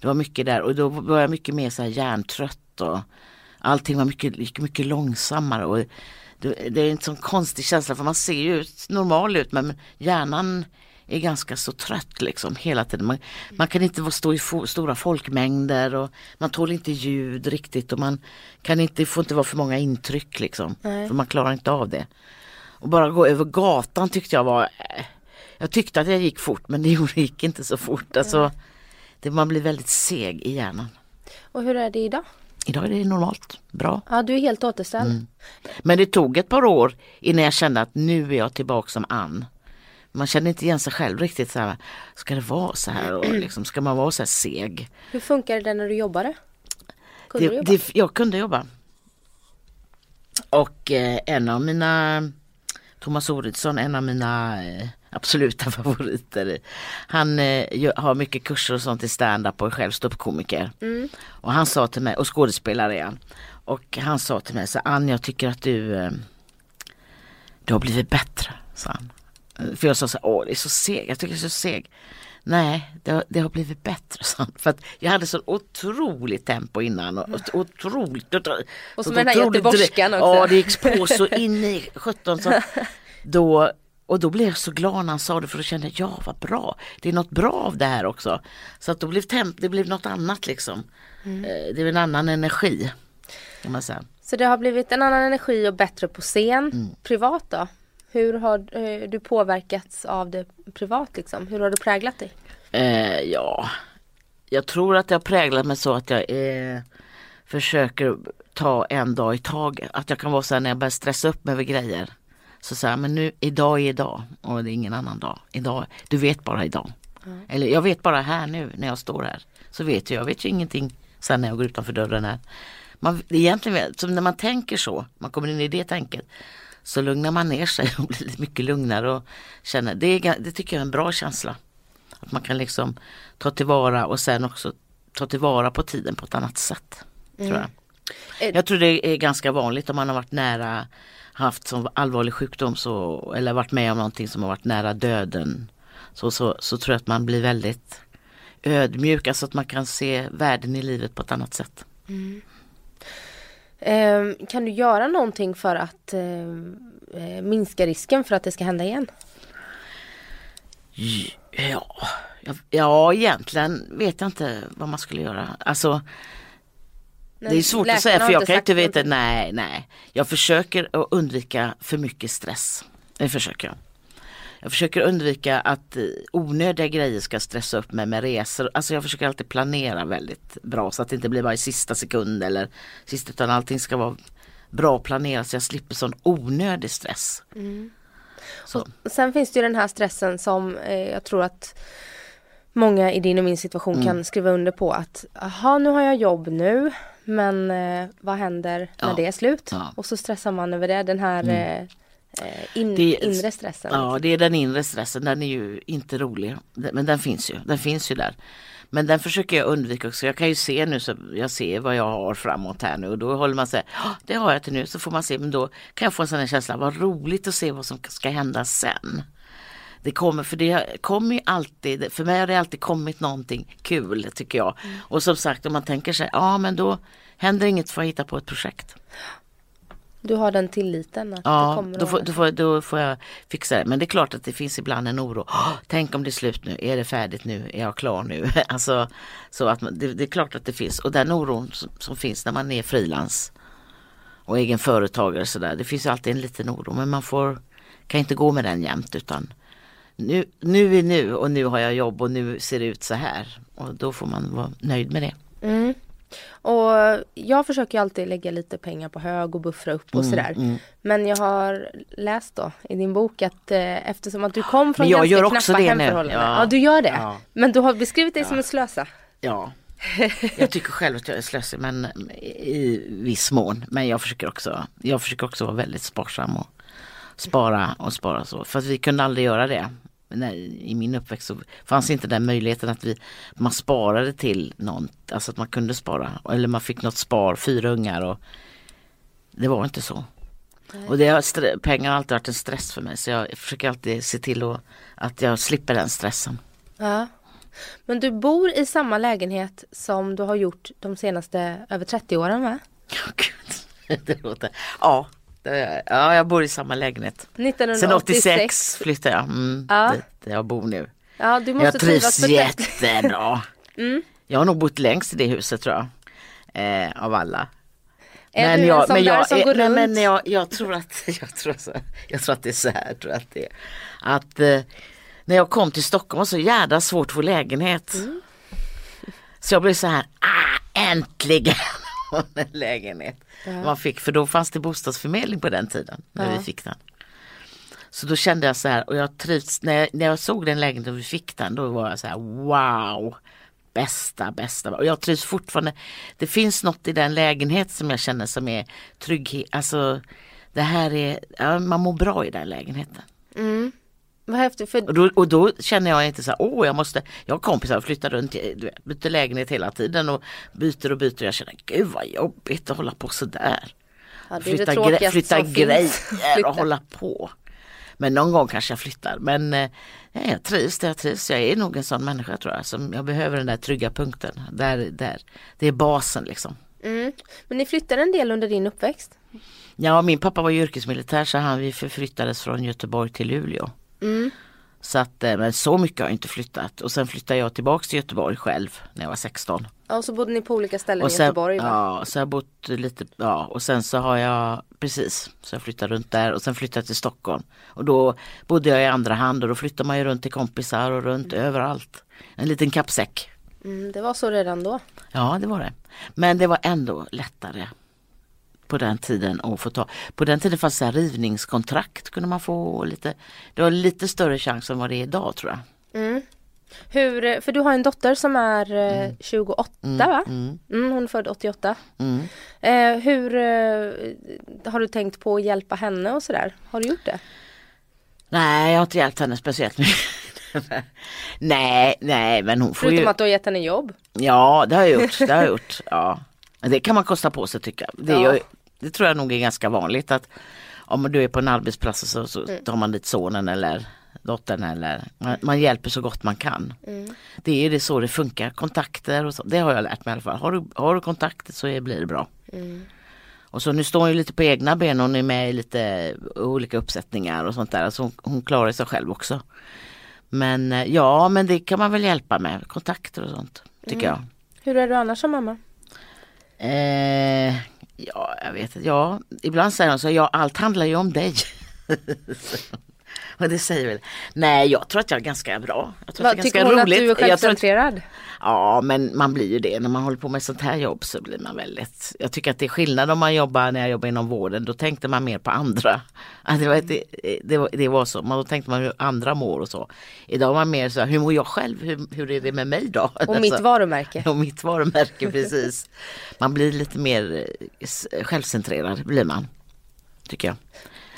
det var mycket där och då var jag mycket mer så här hjärntrött och allting var mycket, gick mycket långsammare. Och det, det är en sån konstig känsla för man ser ju normal ut men hjärnan är ganska så trött liksom hela tiden. Man, man kan inte stå i fo, stora folkmängder och man tål inte ljud riktigt och man kan inte, får inte vara för många intryck liksom. Nej. För man klarar inte av det. Och bara gå över gatan tyckte jag var eh, Jag tyckte att jag gick fort men det gick inte så fort. Alltså, det, man blir väldigt seg i hjärnan. Och hur är det idag? Idag är det normalt, bra. Ja, du är helt återställd. Mm. Men det tog ett par år innan jag kände att nu är jag tillbaka som Ann. Man kände inte igen sig själv riktigt så här. Ska det vara så här och liksom, ska man vara så här seg? Hur funkar det när du jobbade? Kunde du Det, jobba? det, jag kunde jobba. Och eh, en av mina Thomas Oridsson, en av mina eh, absoluta favoriter. Han eh, har mycket kurser och sånt i stand-up och är själv ståuppkomiker. Mm. Och han sa till mig, och skådespelare är han. Och han sa till mig så Ann jag tycker att du eh, Du har blivit bättre, sa han. För jag sa så här, åh det är så seg, jag tycker det är så seg. Nej, det har, det har blivit bättre, sa han. För att jag hade så otroligt tempo innan. Och, och, otroligt, Och så med den här göteborgskan också. Ja, det gick på så in i 17 så då, och då blev jag så glad när han sa det för då kände jag, ja vad bra, det är något bra av det här också. Så att då blev temp, det blev något annat liksom. Mm. Eh, Det är en annan energi. Kan man säga. Så det har blivit en annan energi och bättre på scen. Mm. Privat då? Hur har eh, du påverkats av det privat liksom? Hur har det präglat dig? Eh, ja, jag tror att det har präglat mig så att jag eh, försöker ta en dag i taget. Att jag kan vara så här när jag börjar stressa upp mig över grejer. Så säger men nu, idag är idag och det är ingen annan dag. Idag, du vet bara idag. Eller jag vet bara här nu när jag står här. Så vet jag, jag vet ju ingenting sen när jag går utanför dörren här. Man, egentligen, som när man tänker så, man kommer in i det tänket. Så lugnar man ner sig och blir lite mycket lugnare och känner, det, är, det tycker jag är en bra känsla. Att man kan liksom ta tillvara och sen också ta tillvara på tiden på ett annat sätt. Tror jag. Eh, jag tror det är ganska vanligt om man har varit nära haft som allvarlig sjukdom så, eller varit med om någonting som har varit nära döden. Så, så, så tror jag att man blir väldigt ödmjuk, alltså att man kan se världen i livet på ett annat sätt. Ehm, kan du göra någonting för att eh, eh, minska risken för att det ska hända igen? Ja, ja, egentligen vet jag inte vad man skulle göra. Alltså Det är svårt att säga för jag kan inte veta, någonting. nej nej. Jag försöker att undvika för mycket stress. Det försöker jag. Jag försöker undvika att eh, onödiga grejer ska stressa upp mig med resor. Alltså jag försöker alltid planera väldigt bra så att det inte blir bara i sista sekund eller sista utan allting ska vara bra planerat så jag slipper sån onödig stress. Så. Sen finns det ju den här stressen som eh, jag tror att många i din och min situation Mm. kan skriva under på att jaha nu har jag jobb nu men eh, vad händer när Ja. det är slut? Ja. Mm. Och så stressar man över det, den här eh, eh, in, Det inre stressen. Ja det är den inre stressen, den är ju inte rolig. Men den finns ju, den finns ju där. Men den försöker jag undvika också. Jag kan ju se nu, så jag ser vad jag har framåt här nu och då håller man sig, "Ja, det har jag till nu. Så får man se, men då kan jag få en sån här känsla, vad roligt att se vad som ska hända sen. Det kommer, för det kommer ju alltid, för mig har det alltid kommit någonting kul tycker jag. Och som sagt om man tänker sig, ja men då händer inget för att hitta på ett projekt. Du har den tilliten att det Ja, kommer då får, då, får, då får jag fixa det. Men det är klart att det finns ibland en oro. "Åh, tänk om det är slut nu, är det färdigt nu, är jag klar nu? alltså, så att man, det, det är klart att det finns. Och den oron som, som finns när man är frilans och egen företagare så där. Det finns alltid en liten oro men man får, kan inte gå med den jämt utan nu, nu är nu och nu har jag jobb och nu ser det ut så här. Och då får man vara nöjd med det. Mm. Och jag försöker alltid lägga lite pengar på hög och buffra upp och sådär. mm. Men jag har läst då i din bok att eh, eftersom att du kom från ganska gör också knappa hemförhållanden. Ja. Ja. du gör det. Ja. Men du har beskrivit dig som en slösa. Ja, jag tycker själv att jag är slösig men i viss mån. Men jag försöker också, jag försöker också vara väldigt sparsam och spara och spara så. För att vi kunde aldrig göra det. Nej, I min uppväxt så fanns inte den möjligheten att vi, man sparade till något, alltså att man kunde spara. Eller man fick något spar, fyra ungar och det var inte så. Och det har, pengar har alltid varit en stress för mig så jag försöker alltid se till att, att jag slipper den stressen. Ja. Men du bor i samma lägenhet som du har gjort de senaste över 30 åren va? Ja, gud. Det låter... Ja, ja, jag bor i samma lägenhet. Sen 1986. 86 flyttade jag mm, Ja. dit där jag bor nu. Ja, du måste Jag trivs förträffligt. jättebra. Mm. Jag har nog bott längst i det huset tror jag. Eh, av alla. Är du jag, en sån där som är- går nej, runt? men jag, jag, tror att, jag, tror så, jag tror att det är så här. Tror att det, är. att, eh, när jag kom till Stockholm var så jädra svårt att få lägenhet. Mm. Så jag blev så här, ah, äntligen en lägenhet. Man fick, för då fanns det bostadsförmedling på den tiden när Ja. vi fick den. Så då kände jag så här och jag trivs, när jag, när jag såg den lägenheten och vi fick den då var jag så här wow. Bästa, bästa. Och jag trivs fortfarande. Det finns något i den lägenhet som jag känner som är trygghet. Alltså det här är, ja, man mår bra i den lägenheten. Mm. Vad häftigt för Och då, och då känner jag inte så här, åh jag måste, jag har kompisar och flyttar runt, du vet, byter lägenhet hela tiden och byter och byter. Jag känner, gud vad jobbigt att hålla på sådär. ja, Flytta, gre- flytta grejer Flytta. och hålla på. Men någon gång kanske jag flyttar. Men eh, ja, jag trivs där jag trivs. Jag är nog en sån människa tror jag. Som jag behöver den där trygga punkten. Där, där. Det är basen liksom. Mm. Men ni flyttade en del under din uppväxt? Ja, min pappa var ju yrkesmilitär så han, vi förflyttades från Göteborg till Luleå. Mm. Så att, eh, men så mycket har jag inte flyttat. Och sen flyttade jag tillbaks till Göteborg själv när jag var 16. Ja, och så bodde ni på olika ställen Och i sen, Göteborg va? ja, så jag bott lite, ja och sen så har jag, precis, så jag flyttade runt där och sen flyttade jag till Stockholm. Och då bodde jag i andra hand och då flyttar man ju runt till kompisar och runt överallt. En liten kappsäck. Mm, det var så redan då. Ja det var det. Men det var ändå lättare på den tiden att få ta. På den tiden fanns det rivningskontrakt kunde man få lite. Det var lite större chans än vad det är idag tror jag. Mm. Hur, för du har en dotter som är eh, 28 va? Mm, Mm, hon är född 88. mm. Eh, hur eh, har du tänkt på att hjälpa henne och sådär? Har du gjort det? Nej jag har inte hjälpt henne speciellt mycket. nej, nej men hon får Förutom ju. att du har gett henne jobb? Ja det har jag gjort. Det har jag gjort. Ja. Det kan man kosta på sig tycker jag. Det, Ja. ju, det tror jag nog är ganska vanligt att om du är på en arbetsplats så, så Mm. tar man dit sonen eller dottern eller man, man hjälper så gott man kan. Mm. Det är det så det funkar, kontakter och så. Det har jag lärt mig i alla fall. Har du, har du kontakter så blir det bra. Mm. Och så nu står hon ju lite på egna ben, hon är med i lite olika uppsättningar och sånt där. Så hon, hon klarar sig själv också. Men eh, ja, men det kan man väl hjälpa med, kontakter och sånt. Tycker jag. Hur är du annars som mamma? Eh, ja, jag vet inte. Ja, ibland säger hon så, ja allt handlar ju om dig. Och det säger väl, nej jag tror att jag är ganska bra. Jag tror att Vad, det är tycker ganska hon roligt. att du är att- självcentrerad? Ja men man blir ju det när man håller på med sånt här jobb så blir man väldigt Jag tycker att det är skillnad om man jobbar när jag jobbar inom vården då tänkte man mer på andra. Att det, var, det, det, var, det var så, man, då tänkte man hur andra mår och så. Idag är man mer så här, hur mår jag själv? Hur, hur är det med mig då? Och mitt Alltså, varumärke? och mitt varumärke precis. Man blir lite mer eh, självcentrerad blir man. Tycker jag.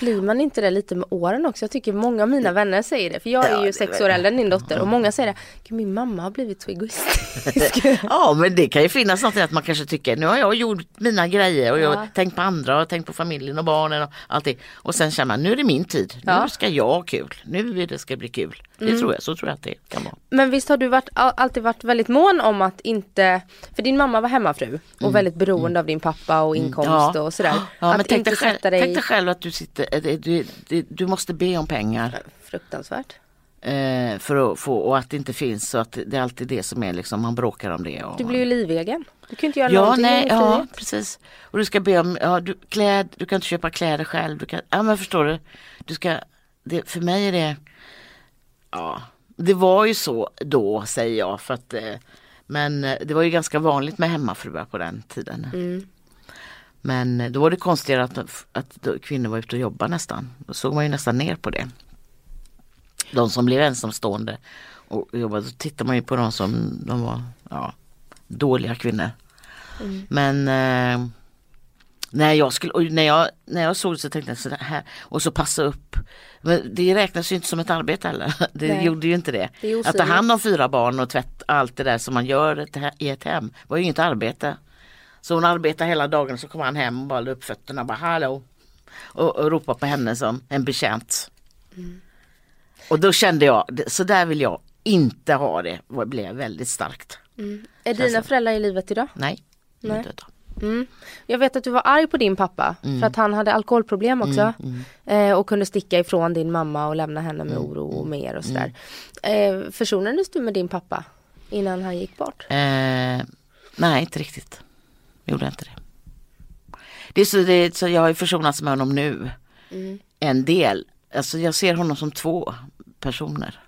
Blir man inte det lite med åren också? Jag tycker många av mina vänner säger det. För jag är Ja, ju sex år äldre än din dotter. Och många säger det. "Gud, Min mamma har blivit så egoistisk. Ja men det kan ju finnas något att man kanske tycker nu har jag gjort mina grejer och jag Ja. har tänkt på andra och tänkt på familjen och barnen och allting. Och sen känner man nu är det min tid, nu Ja. ska jag ha kul, nu är det ska bli kul. Det tror jag, så tror jag att det kan vara. Men visst har du varit, all- alltid varit väldigt mån om att inte, för din mamma var hemmafru och väldigt beroende av din pappa och inkomst Mm. Ja. och sådär. Ja, men tänk dig, själv, dig tänk dig själv att du sitter, du, du, du måste be om pengar. Fruktansvärt. Eh, för att få, och att det inte finns så att det är alltid det som är liksom, man bråkar om det. Och, Du blir ju livegen. Du kan inte göra Ja, någonting nej, ja precis. Och du ska be om, ja, du, kläd, du kan inte köpa kläder själv. Du kan, ja men förstår du. du ska, det, för mig är det, ja, det var ju så då säger jag. För att, eh, men eh, det var ju ganska vanligt med hemmafruar på den tiden. Mm. Men då var det konstigare att, att kvinnor var ute och jobbade nästan. Då såg man ju nästan ner på det. De som blev ensamstående och jobbade, då tittar man ju på dem som de var ja, dåliga kvinnor. Men eh, när, jag skulle, när, jag, när jag såg det så tänkte jag så här och så passa upp. Men det räknas ju inte som ett arbete heller. Det Nej. gjorde ju inte det. Det Att ta hand om fyra barn och tvätt allt det där som man gör i ett hem var ju inget arbete. Så hon arbetade hela dagen så kom han hem och bara la upp fötterna och bara hallå. Och, och ropade på henne som en betjänt. Och då kände jag, så där vill jag inte ha det. Det blev väldigt starkt. Är dina föräldrar i livet idag? Nej. Nej. döda. Mm. Jag vet att du var arg på din pappa Mm. för att han hade alkoholproblem också. Eh, och kunde sticka ifrån din mamma och lämna henne med oro och mer och sådär. Eh, försonades du med din pappa innan han gick bort? Eh, nej, inte riktigt. Gjorde jag inte det. Det är så, det är, så jag har ju försonats med honom nu. En del. Alltså jag ser honom som två personer.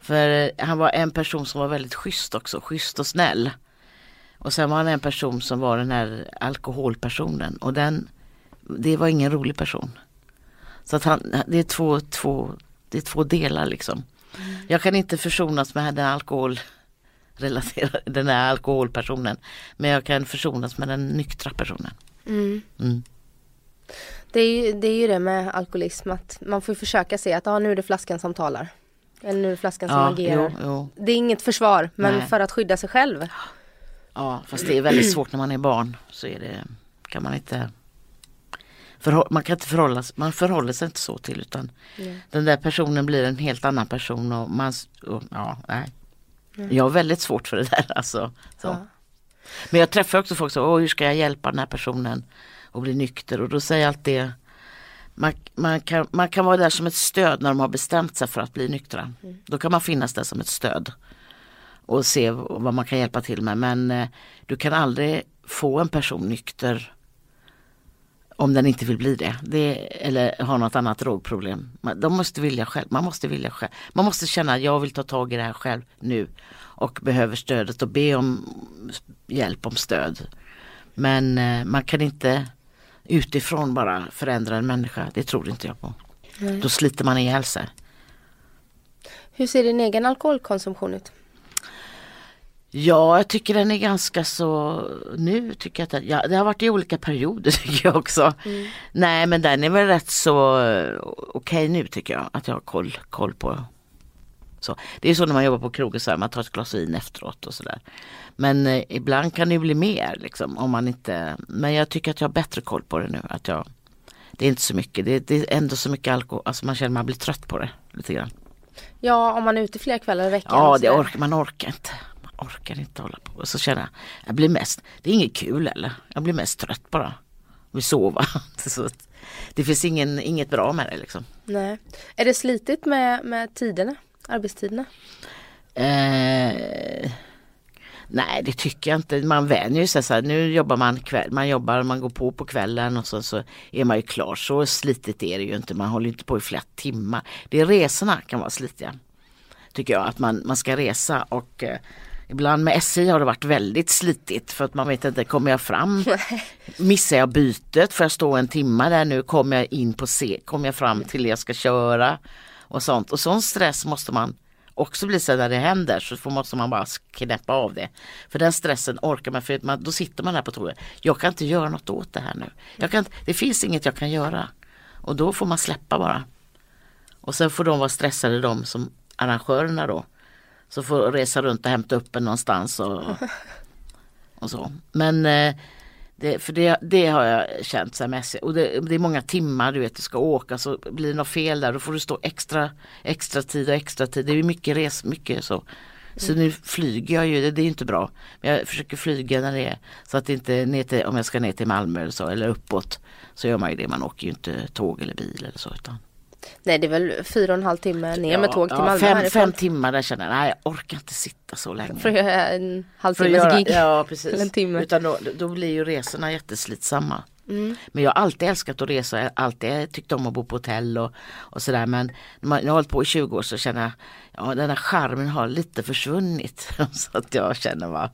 För han var en person som var väldigt schysst också, schysst och snäll. Och sen var han en person som var den här alkoholpersonen och den, det var ingen rolig person. Så att han, det är två, två, det är två delar liksom. Jag kan inte försonas med den alkohol relaterad, den här alkoholpersonen. Men jag kan försonas med den nyktra personen. Mm. Mm. Det, är ju, det är ju det med alkoholism att man får försöka se att ah, nu är det flaskan som talar. Eller nu är det flaskan som Ja, agerar. jo, jo. Det är inget försvar men Nej. för att skydda sig själv. Ja, fast det är väldigt svårt när man är barn. Så är det, kan man inte man kan inte förhålla sig, man förhåller sig inte så till utan Nej. den där personen blir en helt annan person och man, och, ja, nej. Jag har väldigt svårt för det där alltså. Så. Ja. Men jag träffar också folk som, Åh, hur ska jag hjälpa den här personen att bli nykter? Och då säger jag alltid, man, man, kan, man kan vara där som ett stöd när de har bestämt sig för att bli nyktra. Då kan man finnas där som ett stöd och se vad man kan hjälpa till med. Men eh, du kan aldrig få en person nykter om den inte vill bli det. det eller har något annat drogproblem. De måste vilja själv. Man måste vilja själv. Man måste känna att jag vill ta tag i det här själv nu och behöver stödet och be om hjälp om stöd. Men eh, man kan inte utifrån bara förändra en människa. Det tror inte jag på. Då sliter man ihjäl sig. Hur ser din egen alkoholkonsumtion ut? Ja, jag tycker den är ganska så, nu tycker jag att den, ja, det har varit i olika perioder tycker jag också. Nej men den är väl rätt så okej nu tycker jag, att jag har koll, koll på. Så. Det är så när man jobbar på krogen, så här, man tar ett glas vin efteråt och sådär. Men eh, ibland kan det bli mer liksom om man inte, men jag tycker att jag har bättre koll på det nu. Att jag, det är inte så mycket, det, det är ändå så mycket alkohol, alltså man känner man blir trött på det lite grann. Ja, om man är ute flera kvällar i veckan. Ja, det orkar, man orkar inte. Orkar inte hålla på. Och så känner jag, jag blir mest, det är inget kul eller. Jag blir mest trött bara. Vill sova. Så det finns ingen, inget bra med det liksom. Nej. Är det slitigt med, med tiderna? Arbetstiderna? Eh, nej det tycker jag inte. Man vänjer sig så här. Nu jobbar man kväll, man jobbar, man går på på kvällen och så, så är man ju klar. Så slitigt är det ju inte. Man håller inte på i flera timmar. Det är resorna kan vara slitiga. Tycker jag att man, man ska resa och eh, Ibland med SJ har det varit väldigt slitigt för att man vet inte, kommer jag fram? Missar jag bytet? Får jag stå en timme där nu? Kommer jag in på C? Kommer jag fram till det jag ska köra? Och sånt. Och sån stress måste man också bli så när det händer så får, måste man bara knäppa av det. För den stressen orkar man, för man, då sitter man där på tåget. Jag kan inte göra något åt det här nu. Jag kan, det finns inget jag kan göra. Och då får man släppa bara. Och sen får de vara stressade de som arrangörerna då. Så får resa runt och hämta upp en någonstans och, och så. Men eh, Det, för det, det har jag känt så här mässigt. Och det, det är många timmar du vet, du ska åka så blir det något fel där då får du stå extra, extra tid och extra tid. Det är mycket res, mycket så. Så nu flyger jag ju, det, det är inte bra. Men jag försöker flyga när det är så att det inte är ner till, om jag ska ner till Malmö eller så eller uppåt. Så gör man ju det, man åker ju inte tåg eller bil eller så. Utan, Nej det är väl fyra och en halv timme ner med tåg till ja, Malmö fem, härifrån. fem timmar där känner jag, nej jag orkar inte sitta så länge. För att göra en halvtimmes gig. Ja precis. Eller en timme. Utan då, då blir ju resorna jätteslitsamma. Mm. Men jag har alltid älskat att resa, jag alltid tyckt om att bo på hotell och, och sådär. Men när man- jag har hållit på i 20 år så känner jag, ja den här charmen har lite försvunnit. så att jag känner bara,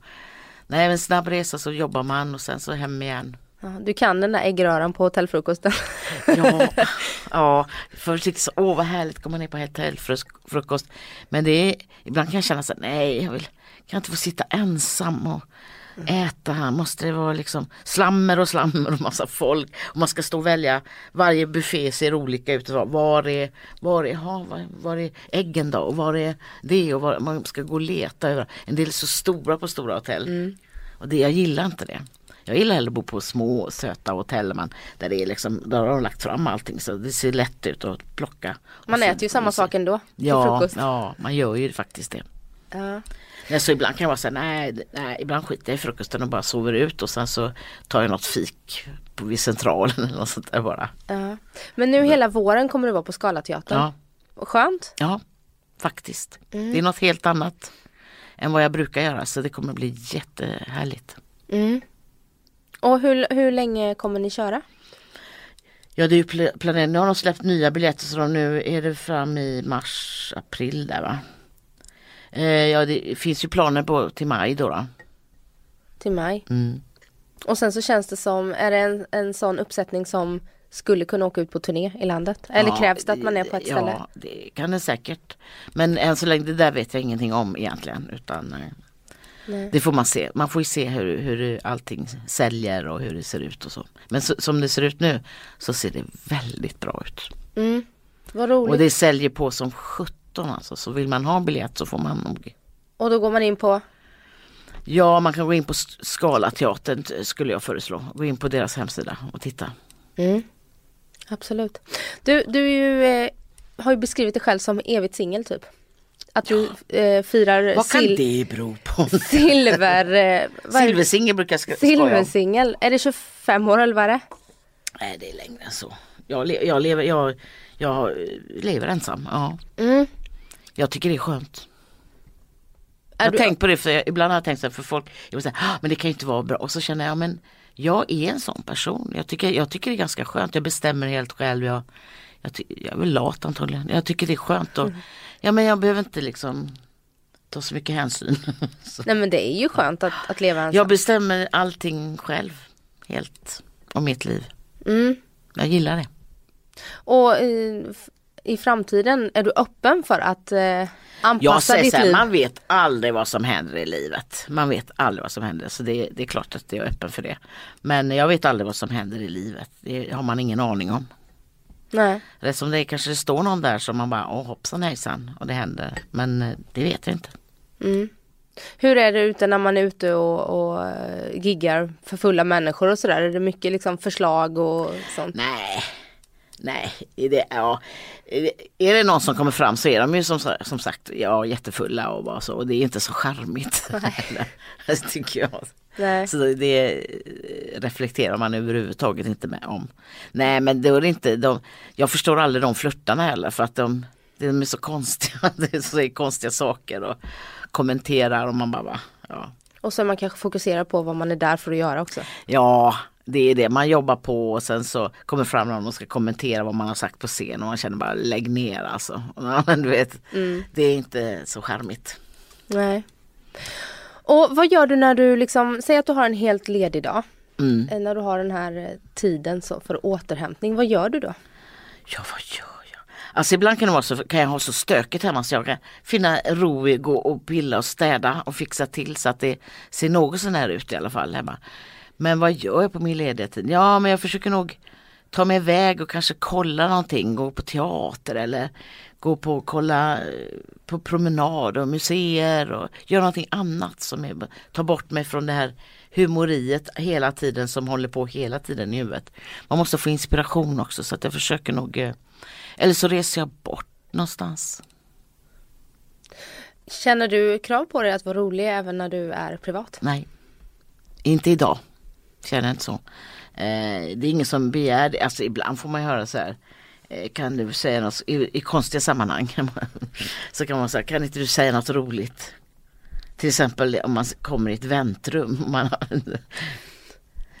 nej men snabb resa så jobbar man och sen så hem igen. Du kan den där äggröran på hotellfrukosten. Ja, ja först tyckte jag så, åh vad härligt komma ner på hotellfrukost. Men det är, ibland kan jag känna så här, nej jag vill, kan jag inte få sitta ensam och äta här, måste det vara liksom slammer och slammer och massa folk. Och man ska stå och välja, varje buffé ser olika ut. Var är, var är, ha, var, var är äggen då? Och var är det? Och var, man ska gå och leta över. En del är så stora på stora hotell. Och det, jag gillar inte det. Jag gillar hellre att bo på små söta hotell man, där, det är liksom, där har de lagt fram allting så det ser lätt ut att plocka. Man äter ju samma sak ändå till Ja, frukost. ja, man gör ju faktiskt det. Ja. Nej, så ibland kan jag vara så här, nej, nej, ibland skiter jag i frukosten och bara sover ut och sen så tar jag något fik på, vid centralen eller något sånt där bara. Ja. Men nu hela våren kommer du vara på Scalateatern. Ja, Skönt. ja faktiskt. Det är något helt annat än vad jag brukar göra så det kommer bli jättehärligt. Mm. Och hur, hur länge kommer ni köra? Ja det är ju pl- planerat, nu har de släppt nya biljetter så de, nu är det fram i mars, april där va. Eh, ja det finns ju planer på till maj då. då. Till maj. Mm. Och sen så känns det som, är det en, en sån uppsättning som skulle kunna åka ut på turné i landet? Eller Ja, krävs det att man är på ett ställe? Ja det kan det säkert. Men än så länge, det där vet jag ingenting om egentligen. Utan eh, Nej. det får man se. Man får ju se hur, hur allting säljer och hur det ser ut och så. Men så, som det ser ut nu så ser det väldigt bra ut. Mm. Vad roligt. Och det säljer på som 17 alltså. Så vill man ha en biljett så får man nog Och då går man in på? Ja, man kan gå in på S- Scalateatern t- skulle jag föreslå. Gå in på deras hemsida och titta. Mm. Absolut. Du, du ju, eh, har ju beskrivit dig själv som evigt singel typ. Att du eh, firar Vad kan det bero på? silver... Eh, vad är? Silversingel brukar jag ska, skoja om. Silversingel. Är det 25 år eller vad är det? Nej, det är längre än så. Jag, le- jag, lever, jag, jag eh, lever ensam. Ja. Mm. Jag tycker det är skönt. Är jag har du- tänkt på det för jag, ibland har jag tänkt så här för folk, jag vill säga, "Ah, men det kan ju inte vara bra. Och så känner jag, men jag är en sån person. Jag tycker, jag tycker det är ganska skönt. Jag bestämmer helt själv. Jag, jag, jag är väl lat antagligen. Jag tycker det är skönt. Och, Ja men jag behöver inte liksom ta så mycket hänsyn. så. Nej men det är ju skönt att, att leva ensam. Jag bestämmer allting själv. Helt om mitt liv. Mm. Jag gillar det. Och i, i framtiden, är du öppen för att eh, Jag anpassa säger ditt så här, liv? man vet aldrig vad som händer i livet. Man vet aldrig vad som händer så det, det är klart att jag är öppen för det. Men jag vet aldrig vad som händer i livet. Det har man ingen aning om. Nej. Eller som det är, kanske det står någon där som man bara, åh hoppsan hejsan och det händer. Men eh, det vet jag inte. Mm. Hur är det ute när man är ute och, och eh, giggar för fulla människor och sådär? Är det mycket liksom förslag och sånt? Nej, nej, det, ja. Är det- någon som kommer fram så är de ju som, som sagt ja, jättefulla och bara så. Och det är inte så charmigt. det tycker jag. Nej. Så det reflekterar man överhuvudtaget inte med om. Nej men då är det inte, de, jag förstår aldrig de flörtarna heller för att de, de är så konstiga. Det är så konstiga saker och kommenterar och man bara ja. Och så man kanske fokuserar på vad man är där för att göra också. Ja, det är det man jobbar på och sen så kommer fram någon och ska kommentera vad man har sagt på scen och man känner bara lägg ner alltså. Men du vet, det är inte så charmigt. Nej. Och vad gör du när du liksom, säg att du har en helt ledig dag. Mm. eh, När du har den här eh, tiden så för återhämtning, vad gör du då? Ja, vad gör jag? Alltså ibland kan, det vara så, kan jag ha så stökigt hemma så jag kan finna ro i gå och pilla och städa och fixa till så att det ser något sån här ut i alla fall hemma. Men vad gör jag på min lediga tid? Ja, men jag försöker nog ta mig iväg och kanske kolla någonting, gå på teater eller gå på kolla eh, på promenad och museer och göra någonting annat som är, tar bort mig från det här humoriet hela tiden som håller på hela tiden i huvudet. Man måste få inspiration också så att jag försöker nog eh, eller så reser jag bort någonstans. Känner du krav på dig att vara rolig även när du är privat? Nej, inte idag. Känner inte så. Eh, det är ingen som begär det. Alltså ibland får man höra så här. Eh, kan du säga något i, i konstiga sammanhang? så kan man säga, kan inte du säga något roligt? Till exempel om man kommer i ett väntrum. Man har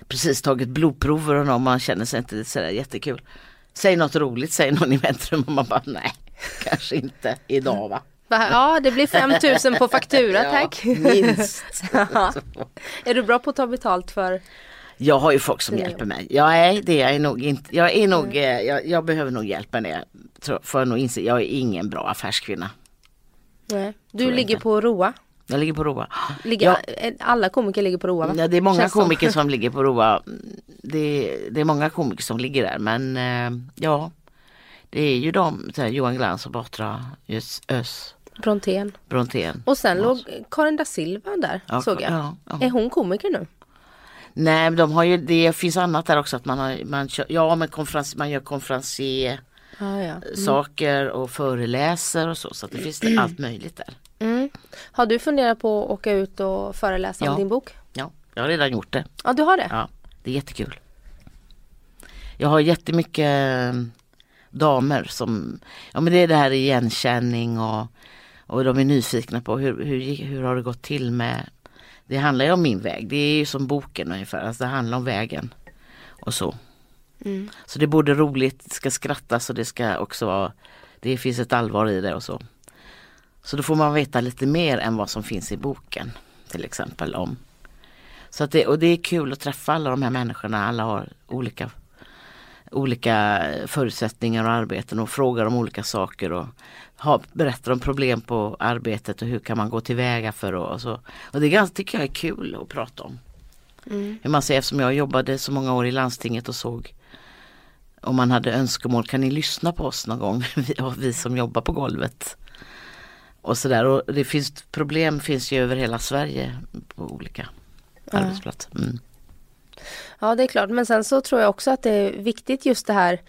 precis tagit blodprover och man känner sig inte sådär jättekul. Säg något roligt, säger någon i väntrum och man bara nej, kanske inte idag va. Ja det blir 5000 på faktura tack. Ja, minst. är du bra på att ta betalt för Jag har ju folk som hjälper mig. Jag är det, jag är nog inte, jag är nog, mm. jag, jag, behöver nog hjälp med det. För att nog inse, jag är ingen bra affärskvinna. Nej. Du ligger på ROA? Jag ligger på ROA. Ligger, ja. Alla komiker ligger på ROA va? Ja, det är många Känns komiker som... som ligger på ROA. Det, det, är många komiker som ligger där men eh, ja. Det är ju de, Johan Glans och Batra Ös. Brontén. Brontén. Och sen låg Karin da Silva där ja, såg jag. Ja, ja. Är hon komiker nu? Nej men de har ju, det finns annat där också att man har, man kör, ja men konferens, man gör konferencier ah, ja. mm. saker och föreläser och så så det finns det allt möjligt där. Mm. Har du funderat på att åka ut och föreläsa om din bok? Ja, jag har redan gjort det. Ja, du har det? Ja, det är jättekul. Jag har jättemycket eh, damer som, ja men det är det här igenkänning och, och de är nyfikna på hur, hur, hur har det gått till med Det handlar ju om min väg, det är ju som boken ungefär, alltså det handlar om vägen och så. Mm. Så det är både roligt, det ska skrattas och det ska också vara, det finns ett allvar i det och så. Så då får man veta lite mer än vad som finns i boken till exempel om. Så att det, och det är kul att träffa alla de här människorna, alla har olika, olika förutsättningar och arbeten och frågar om olika saker och ha, berättar om problem på arbetet och hur kan man gå tillväga för och, och så. Och det ganska, tycker jag är kul att prata om. Mm. Hur man säger, eftersom jag jobbade så många år i landstinget och såg om man hade önskemål, kan ni lyssna på oss någon gång? vi, vi som jobbar på golvet och sådär. Och det finns problem finns ju över hela Sverige på olika ja. arbetsplatser. Mm. Ja det är klart men sen så tror jag också att det är viktigt just det här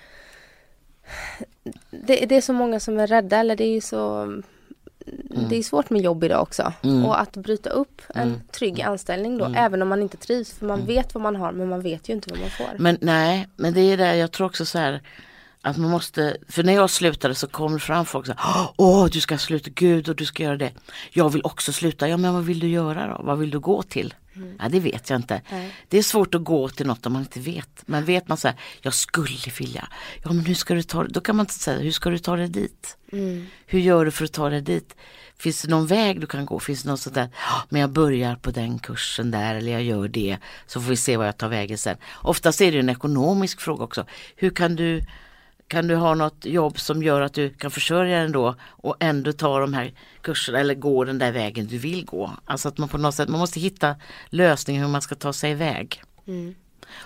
det, det är så många som är rädda eller det är så mm. Det är svårt med jobb idag också mm. och att bryta upp en mm. trygg anställning då mm. även om man inte trivs för man mm. vet vad man har men man vet ju inte vad man får. Men nej men det är det jag tror också så här att man måste, för när jag slutade så kom det fram folk och sa Åh du ska sluta, gud och du ska göra det. Jag vill också sluta, ja men vad vill du göra då? Vad vill du gå till? Mm. Ja det vet jag inte. Nej. Det är svårt att gå till något om man inte vet. Men vet man så här, jag skulle vilja. Ja men hur ska du ta? Då kan man inte säga, hur ska du ta dig dit? Mm. Hur gör du för att ta dig dit? Finns det någon väg du kan gå? Finns det något sånt där, men jag börjar på den kursen där eller jag gör det. Så får vi se vad jag tar vägen sen. Oftast är det en ekonomisk fråga också. Hur kan du kan du ha något jobb som gör att du kan försörja dig ändå och ändå ta de här kurserna eller gå den där vägen du vill gå. Alltså att man på något sätt, man måste hitta lösningar hur man ska ta sig iväg. Mm.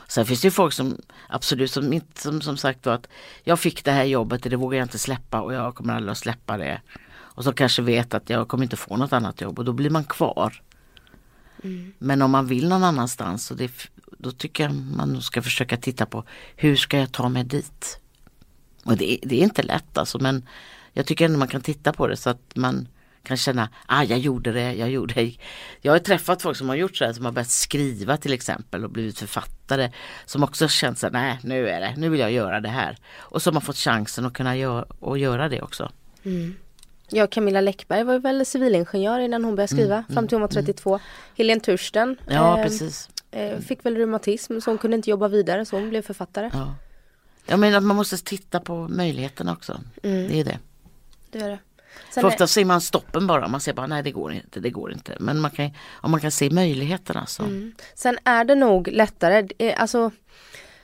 Sen finns det ju folk som absolut som inte som, som sagt då att jag fick det här jobbet och det vågar jag inte släppa och jag kommer aldrig att släppa det. Och så kanske vet att jag kommer inte få något annat jobb och då blir man kvar. Mm. Men om man vill någon annanstans så det, då tycker jag man ska försöka titta på hur ska jag ta mig dit? Och det, det, är inte lätt alltså men jag tycker ändå man kan titta på det så att man kan känna, ah jag gjorde det, jag gjorde det. Jag har träffat folk som har gjort så här, som har börjat skriva till exempel och blivit författare. Som också känt så nej nu är det, nu vill jag göra det här. Och som har fått chansen att kunna göra, och göra det också. Mm. Ja Camilla Läckberg var väl civilingenjör innan hon började skriva, mm, fram till hon var 32. Mm. Helene Tursten ja, eh, precis. Eh, fick väl reumatism så hon kunde inte jobba vidare så hon blev författare. Ja. Jag menar att man måste titta på möjligheterna också. Mm. Det är det. Det är det. Sen För ofta är... ser man stoppen bara, man ser bara nej det går inte, det går inte. Men man kan, om man kan se möjligheterna så. Mm. Sen är det nog lättare, alltså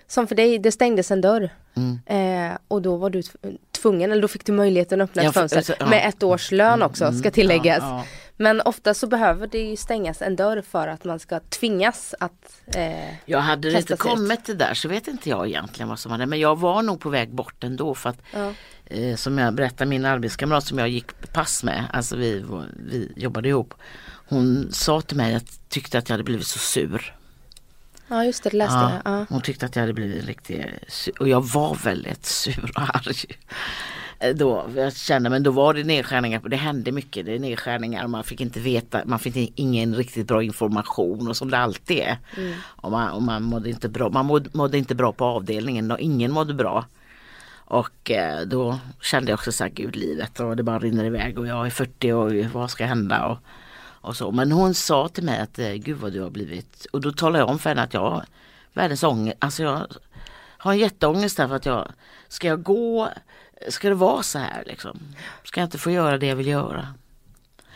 som för dig, det stängdes en dörr. Mm. Eh, och då var du tvungen, eller då fick du möjligheten att öppna ett fönster. Alltså, ja. Med ett års lön också, mm. ska tilläggas. Ja, ja. Men ofta så behöver det ju stängas en dörr för att man ska tvingas att eh, Jag hade det inte kommit det där så vet inte jag egentligen vad som hade men jag var nog på väg bort ändå för att ja. eh, som jag berättade, min arbetskamrat som jag gick pass med, alltså vi, vi jobbade ihop. Hon sa till mig att tyckte att jag hade blivit så sur. Ja just det, det läste ja, jag. Ja. Hon tyckte att jag hade blivit riktigt sur och jag var väldigt sur och arg. Då, jag kände, men då var det nedskärningar, det hände mycket, det är nedskärningar man fick inte veta, man fick ingen riktigt bra information och som det alltid är. Mm. Och, man, och man mådde inte bra, man mådde, mådde inte bra på avdelningen och ingen mådde bra. Och eh, då kände jag också så här, gud livet och det bara rinner iväg och jag är 40 och vad ska hända? Och, och så. Men hon sa till mig att eh, gud vad du har blivit och då talade jag om för henne att jag har världens ångest, alltså jag har en jätteångest där för att jag ska jag gå, ska det vara så här liksom? Ska jag inte få göra det jag vill göra?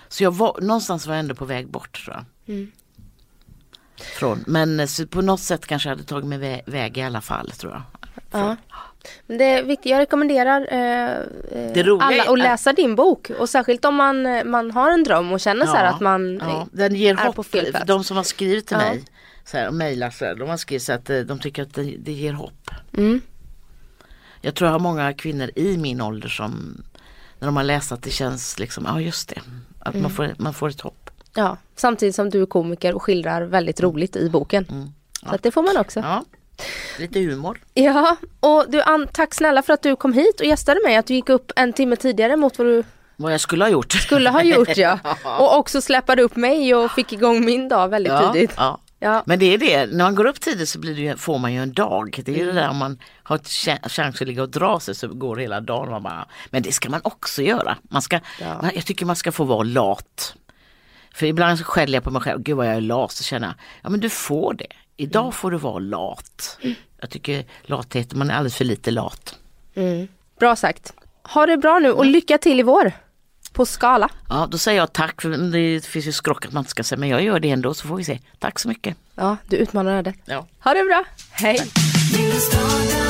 Så jag var, någonstans var jag ändå på väg bort tror jag. Mm. Från, men eh, på något sätt kanske jag hade tagit mig väg, väg i alla fall tror jag. Ja. Men det är viktigt, jag rekommenderar eh, eh alla att läsa din bok och särskilt om man, eh, man har en dröm och känner ja, så här att man ja, den ger är hopp, på fel plats. De som har skrivit till ja. mig så här, och mejlat så här, de har skrivit så att de tycker att det, det ger hopp. Mm. Jag tror jag har många kvinnor i min ålder som när de har läst att det känns liksom, ja just det, att mm. man, får, man får ett hopp. Ja, samtidigt som du är komiker och skildrar väldigt roligt i boken. Mm. Ja. Så det får man också. Ja. Lite humor. Ja, och du, Ann, tack snälla för att du kom hit och gästade mig. Att du gick upp en timme tidigare mot vad du vad jag skulle ha gjort. Skulle ha gjort ja. Och också släppade upp mig och fick igång min dag väldigt ja, tidigt. Ja. Ja. Men det är det, när man går upp tidigt så det, får man ju en dag. Det är mm. det där om man har chans att ligga och dra sig så går hela dagen. Man bara, men det ska man också göra. Man ska, ja. Jag tycker man ska få vara lat. För ibland så skäller jag på mig själv, gud vad jag är lat. Så känner jag, ja men du får det. Idag mm. får du vara lat. Mm. Jag tycker lathet, man är alldeles för lite lat. Mm. Bra sagt. Ha det bra nu och lycka till i vår. På skala. Ja, då säger jag tack. För det finns ju skrock att man inte ska säga, men jag gör det ändå så får vi se. Tack så mycket. Ja, du utmanar ödet. Ja. Ha det bra. Hej. Tack.